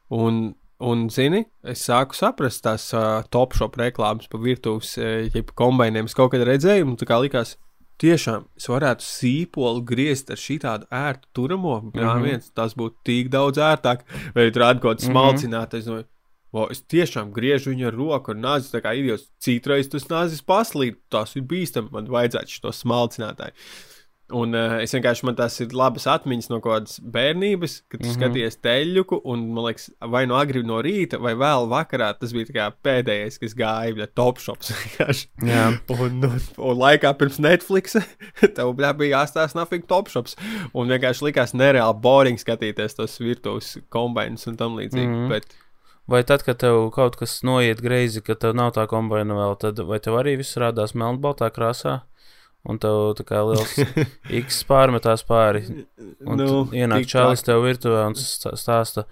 Un, un, zini, es sāku saprast tās uh, top shop reklāmas pa virtuves uh, kombainiem. Es kaut kad redzēju, un tā kā likās, tiešām es varētu sīpolu griezt ar šādu ērtu turamo. Jā, mm -hmm. viens tas būtu tik daudz ērtāk, vai tur atgūt smalcināt. Mm -hmm. O, es tiešām griežu viņu ar roku, ar nāzi, tā kā idiots. Citreiz tas nāzis paslīd, tas ir bīstami, man vajadzētu šo smalcinātāju. Un uh, es vienkārši man tās ir labas atmiņas no kaut kādas bērnības, kad mm -hmm. skaties teļuku, un man liekas, vai no agri no rīta, vai vēl vakarā. Tas bija pēdējais, kas gāja pie top shops. un, un, un laikā pirms Netflix tev bļā, bija jāstāsta nafīgi top shops. Un vienkārši likās nereāli boring skatīties tos virtuves kombinus un tam līdzīgi. Mm -hmm. Bet, Vai tad, kad tev kaut kas noiet greizi, ka tev nav tā kombinācija vēl, tad vai tev arī viss rādās melnbaltā krāsā? Un tev tā kā liels X pārmetās pāri. Un nu, ienāk čalis tev virtuvē un stāsta,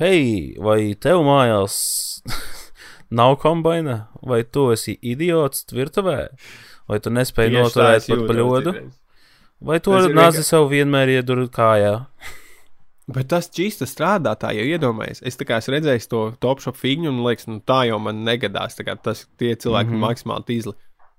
hei, vai tev mājās nav kombinācija, vai tu esi idiots virtuvē, vai tu nespēji noturēt pat paļodu, vai to nāzi sev vienmēr iedur kājā. Bet tas čīsta strādā, tā jau iedomājies. Es kā esmu redzējis to top shop figūru, un liekas, nu, tā jau man negadās. Tas tie cilvēki mm -hmm. maksimāli tīzli.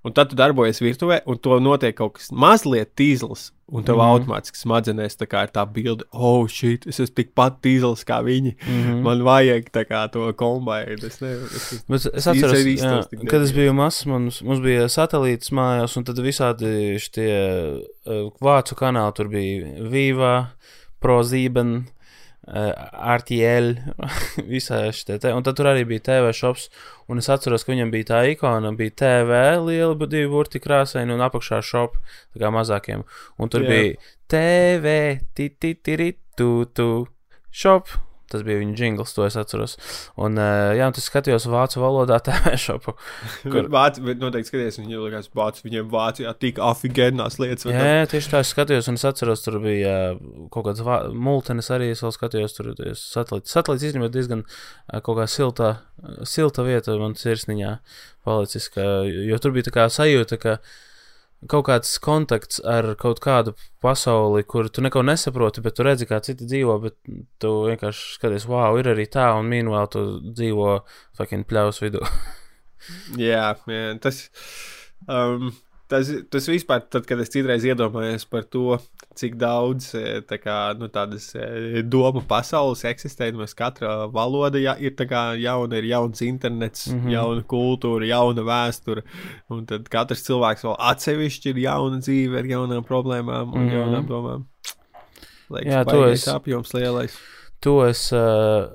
Un tad tu darbojies virtuvē, un to notiek kaut kas mazliet tīzls. Un tev mm -hmm. automātiski smadzenēs tā kā ir tā bilde, oh, šī, es esmu tikpat tīzls kā viņi. Mm -hmm. Man vajag tā kā to kombināciju. Es, ne, es, Bet es atceros, jā, kad es biju mazs, mums, mums bija satelīts mājās, un tad visādi šie uh, vācu kanāli tur bija Viva, ProZiben, uh, RTL, visā šitā te. Un tad tur arī bija TV shops, un es atceros, ka viņam bija tā ikona, bija TV liela, divi burti krāsaini un apakšā shop, tā kā mazākiem. Un tur yeah. bija TV, ti, ti, ti, ti, tu, tu, shop, Tas bija viņa jingls, to es atceros. Un, uh, jā, un tas skatījos vācu valodā, TV šopu. Kur... Vāci, noteikti skaties, viņi likās vācu, viņiem Vācijā tik afigenās lietas. Jā, jā, tieši tā es skatījos, un es atceros, tur bija uh, kaut kāds vā... multenis arī, es vēl skatījos, tur satelīts. Satelīts īstenībā diezgan uh, kaut kā silta, silta vieta man sirsniņā palicis, ka, jo tur bija tā kā sajūta, ka kaut kāds kontakts ar kaut kādu pasauli, kur tu neko nesaproti, bet tu redzi, kā citi dzīvo, bet tu vienkārši skaties, wow, ir arī tā, un mīnvēl tu dzīvo fucking pļaus vidū. Jā, yeah, tas. Um, tas, tas vispār, tad, kad es citreiz iedomājos par to, cik daudz e, tā kā, nu, tādas e, domu pasaules eksistē, nu, katra valoda ja, ir jauna, ir jauns internets, mm -hmm. jauna kultūra, jauna vēsture, un tad katrs cilvēks vēl atsevišķi ir jauna dzīve ar jaunām problēmām un mm -hmm. jaunām domām. Liekas, Jā, to es apjoms lielais. To es. Uh...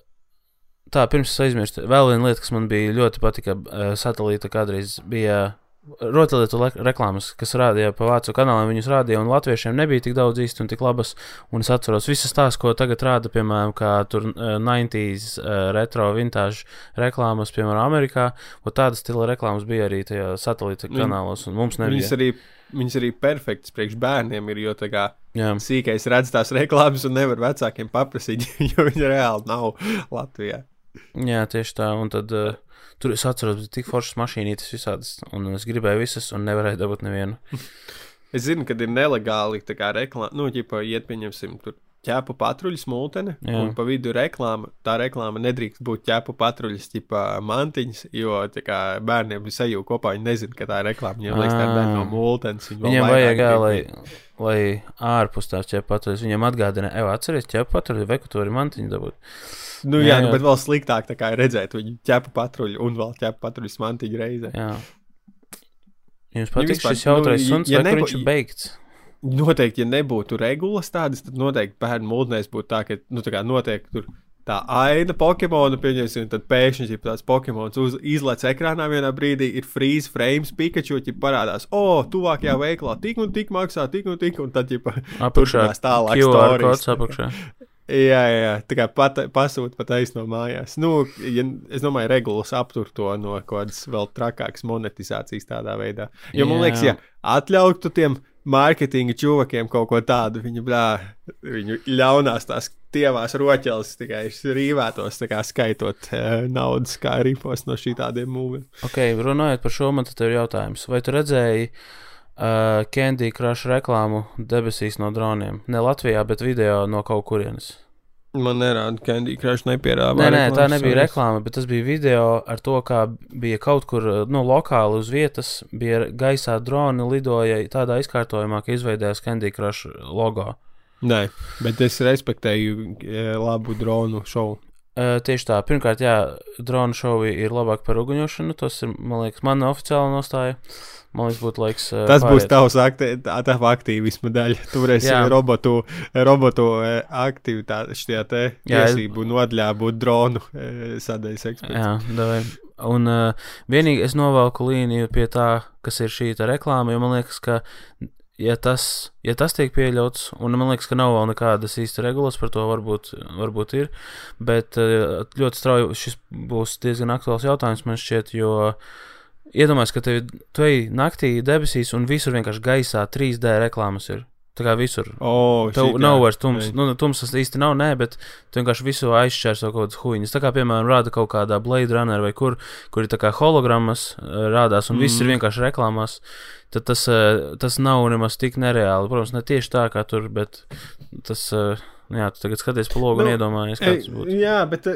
Tā, pirms es aizmirstu, vēl viena lieta, kas man bija ļoti patika, uh, satelīta kādreiz bija rotaļlietu reklāmas, kas rādīja pa vācu kanāliem, viņus rādīja, un latviešiem nebija tik daudz īsti un tik labas. Un es atceros visas tās, ko tagad rāda, piemēram, kā tur uh, 90s uh, retro vintage reklāmas, piemēram, Amerikā. Un tāda stila reklāmas bija arī tajā satelīta kanālos, un mums nebija. Viņas arī, viņas arī perfektas priekš bērniem ir, jo tā kā Jā. sīkais redz tās reklāmas un nevar vecākiem paprasīt, jo viņi reāli nav Latvijā. Jā, tieši tā, un tad. Uh, Tur es atceros, ka tik foršas mašīnītes visādas, un es gribēju visas, un nevarēju dabūt nevienu. es zinu, ka ir nelegāli reklāma, nu, ja iet pieņemsim, tur ķēpu patruļas mūtene, Jā. un pa vidu reklāma. Tā reklāma nedrīkst būt ķēpu patruļas tipa mantiņas, jo kā, bērniem ir sajūta kopā, viņi nezina, ka tā ir reklāma. Viņiem liekas, tā ir daļa no mūtenes. Viņi Viņiem vajag, jā, lai, lai ārpus tās ķēpu patruļas viņiem atgādina, ej, atceries ķēpu patruļu, vai ka tur ir mantiņa dabūt. Nu, jā, jā, jā. Nu, bet vēl sliktāk ir redzēt viņu ķepa patruļu un vēl ķepa patruļu mantiņu reizē. Jā. Jums patīk ja šis jautrais nu, suns, ja, vai nebo... viņš ir beigts? Noteikti, ja nebūtu regulas tādas, tad noteikti bērnu mūžnēs būtu tā, ka, nu, tā kā notiek tur tā aina Pokemona, pieņemsim, tad pēkšņi ja tāds Pokemons uz, izlaiž ekrānā vienā brīdī, ir freeze frames, Pikachu, ja parādās, o, oh, tuvākajā veiklā tik un tik maksā, tik un tik, un tad, ja turpinās tālāk, QR kods apakšā. Jā, jā, tā kā pat, pasūta pat aizno mājās. Nu, ja, es domāju, regulas aptur to no kaut kādas vēl trakākas monetizācijas tādā veidā. Jo man jā. liekas, ja atļautu tiem mārketinga čuvakiem kaut ko tādu, viņi, blā, viņu ļaunās tās tievās roķeles tikai rīvētos, tā kā skaitot uh, naudas kā ripos no šī tādiem mūviem. Ok, runājot par šo, man tad ir jautājums. Vai tu redzēji? Uh, Candy Crush reklāmu debesīs no droniem. Ne Latvijā, bet video no kaut kurienes. Man nerāda, ka Candy Crush nepierāda. Nē, nē, tā nebija savas. reklāma, bet tas bija video ar to, kā bija kaut kur nu, lokāli uz vietas, bija gaisā droni lidoja tādā izkārtojumā, ka izveidojās Candy Crush logo. Nē, bet es respektēju labu dronu šovu. Uh, tieši tā, pirmkārt, jā, drona šovi ir labāk par uguņošanu. Tas ir, man liekas, mana oficiāla nostāja. Man liekas, būtu laiks. Uh, Tas pāriet. būs tavs akti, tā aktīvisma daļa. Tu varēsi robotu, robotu aktivitāti, šajā te tiesību nodaļā būt dronu sadaļas eksperts. Jā, davai. Un uh, vienīgi es novelku līniju pie tā, kas ir šī reklāma, jo man liekas, ka ja tas, ja tas tiek pieļauts, un man liekas, ka nav vēl nekādas īsta regulas par to, varbūt, varbūt ir, bet eh, ļoti strauji šis būs diezgan aktuāls jautājums man šķiet, jo iedomājieties, ka tev, tu ej naktī debesīs un visur vienkārši gaisā 3D reklāmas ir. Tā kā visur. Oh, Tev nav vairs tums. Nu, tums tas īsti nav, nē, bet tu vienkārši visu aizšķērso kaut kādas huīņas. Tā kā, piemēram, rāda kaut kādā Blade Runner vai kur, kur ir tā kā hologrammas eh, rādās un mm. viss ir mm. vienkārši reklāmās tad tas, eh, tas nav nemaz tik nereāli. Protams, ne tieši tā kā tur, bet tas, eh, jā, tu tagad skaties pa logu nu, un iedomājies, kā tas būtu. Jā, bet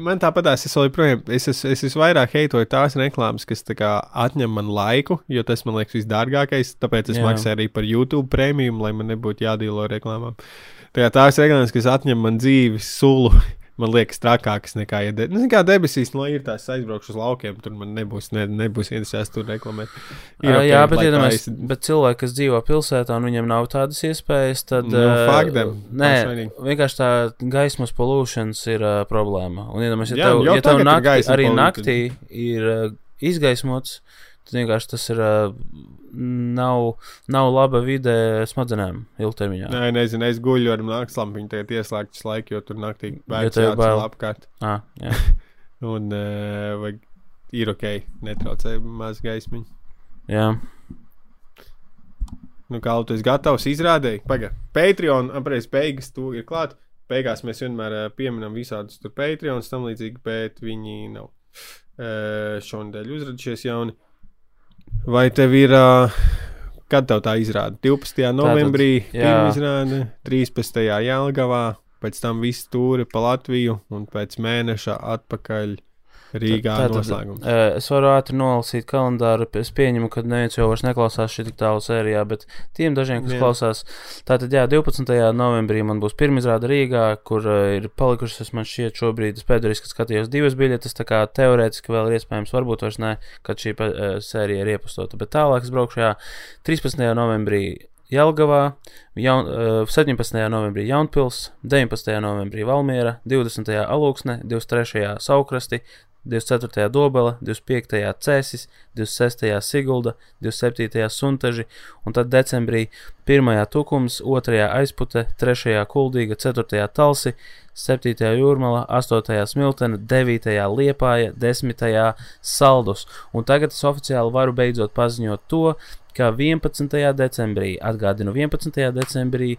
man tāpatās, es joprojām, es, es, es visvairāk heitoju tās reklāmas, kas tā kā atņem man laiku, jo tas man liekas visdārgākais, tāpēc es jā. maksāju arī par YouTube prēmiju, lai man nebūtu jādīlo reklāmām. Tā kā tās reklāmas, kas atņem man dzīvi, sulu man liekas, trakākas nekā, ja de, nu, kā debesīs no ir tās aizbraukšu uz laukiem. Tur man nebūs, ne, nebūs interesants tur reklamēt. Ir, okay, jā, bet, iedomājies, es... bet cilvēki, kas dzīvo pilsētā un viņiem nav tādas iespējas, tad. Nu, uh, faktem, nē, vienkārši tā gaismas polūšanas ir uh, problēma. Un, ja tev, jā, ja tev naktī, arī naktī ir uh, izgaismots, tad vienkārši tas ir. Uh, nav, nav laba vide smadzenēm ilgtermiņā. Nē, nezinu, es guļu ar naktslampiņu, tagad ieslēgts laika, jo tur naktī bērns ja jāatcēl apkārt. Ah, jā. Un uh, vai ir ok, netraucē maz gaismiņu. Jā. Nu, kā tu esi gatavs izrādēji? Pagaid, Patreon, apreiz beigas, tu ir klāt. Beigās mēs vienmēr uh, pieminam visādus tur Patreons tam līdzīgi, bet viņi nav uh, šonadēļ uzradušies jauni. Vai tev ir, kad tev tā izrāda? 12. novembrī, pirmā izrāde, 13. Jālgavā, pēc tam viss tūri pa Latviju un pēc mēneša atpakaļ Rīgā Tātad, noslēgums. Es varu ātri nolasīt kalendāru. Es pieņemu, ka neviens jau vairs neklausās šī tik tālu sērijā, bet tiem dažiem, kas jā. klausās, tātad, jā, 12. novembrī man būs pirmā izrāde Rīgā, kur uh, ir palikušas, man šķiet, šobrīd es pēdējais, kad skatījos divas biļetes, tā kā teorētiski vēl ir iespējams, varbūt vairs ne, kad šī uh, sērija ir iepustota, bet tālāk es braukšu, jā, 13. novembrī Jelgavā, jaun, uh, 17. novembrī Jaunpils, 19. novembrī Valmiera, 20. Alūksne, 23. Saukrasti, 24. Dobela, 25. Cēsis, 26. Sigulda, 27. Suntaži, un tad decembrī 1. Tukums, 2. Aizpute, 3. Kuldīga, 4. Talsi, 7. Jūrmala, 8. Smiltene, 9. Liepāja, 10. Saldus. Un tagad es oficiāli varu beidzot paziņot to, ka 11. decembrī, atgādinu, 11. decembrī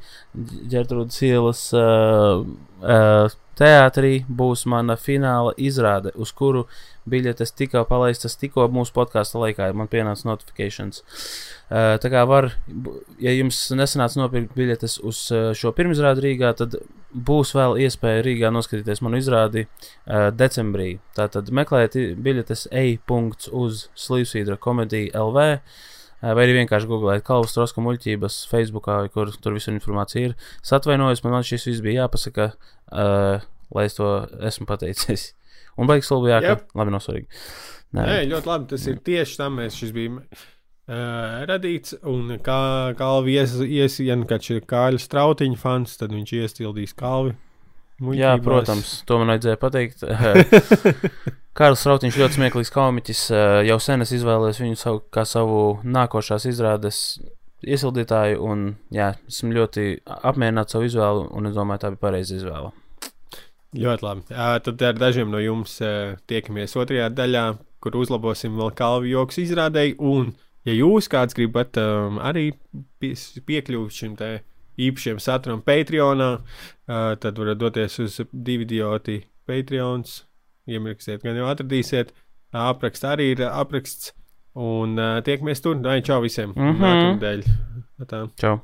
Gertrūdas ielas uh, uh, teātrī būs mana fināla izrāde, uz kuru biļetes tika palaistas tikko mūsu podkāstu laikā. Man pienāca notifikācijas. Uh, tā kā var, ja jums nesanāca nopirkt biļetes uz uh, šo pirmizrādi Rīgā, tad būs vēl iespēja Rīgā noskatīties manu izrādi uh, decembrī. Tātad meklējiet biļetes e-punkts Slīvsvīdra komēdija LV. Vai arī vienkārši googlēt Kalvas Troska muļķības Facebook, kur tur visu informāciju ir. Es atvainojos, man šis viss bija jāpasaka, uh, lai es to esmu pateicis. Un beigas vēl bija jāka. Labi, nosvarīgi. Nē. Nē, ļoti labi. Tas ir tieši tam mēs šis bija. Uh, radīts, un kā Kalvi iesien, kad ir Kāļa strautiņa fans, tad viņš iestildīs Kalvi. Muļķībās. Jā, protams, to man vajadzēja pateikt. Kārlis Strautiņš ļoti smieklīgs komiķis. Jau sen es izvēlējos viņu savu, kā savu nākošās izrādes iesildītāju, un jā, esmu ļoti apmierināts savu izvēlu, un es domāju, tā bija pareiza izvēle. Ļoti labi. Tad ar dažiem no jums tiekamies otrajā daļā, kur uzlabosim vēl kalvu joks izrādēji. Un, ja jūs kāds gribat um, arī piekļūt šim te īpašiem saturam Patreonā, uh, tad varat doties uz divi idioti Patreons. Iemirksiet, gan jau atradīsiet. Apraksts arī ir apraksts. Un uh, tiekamies tur. Nē, čau visiem. Mm -hmm. Čau.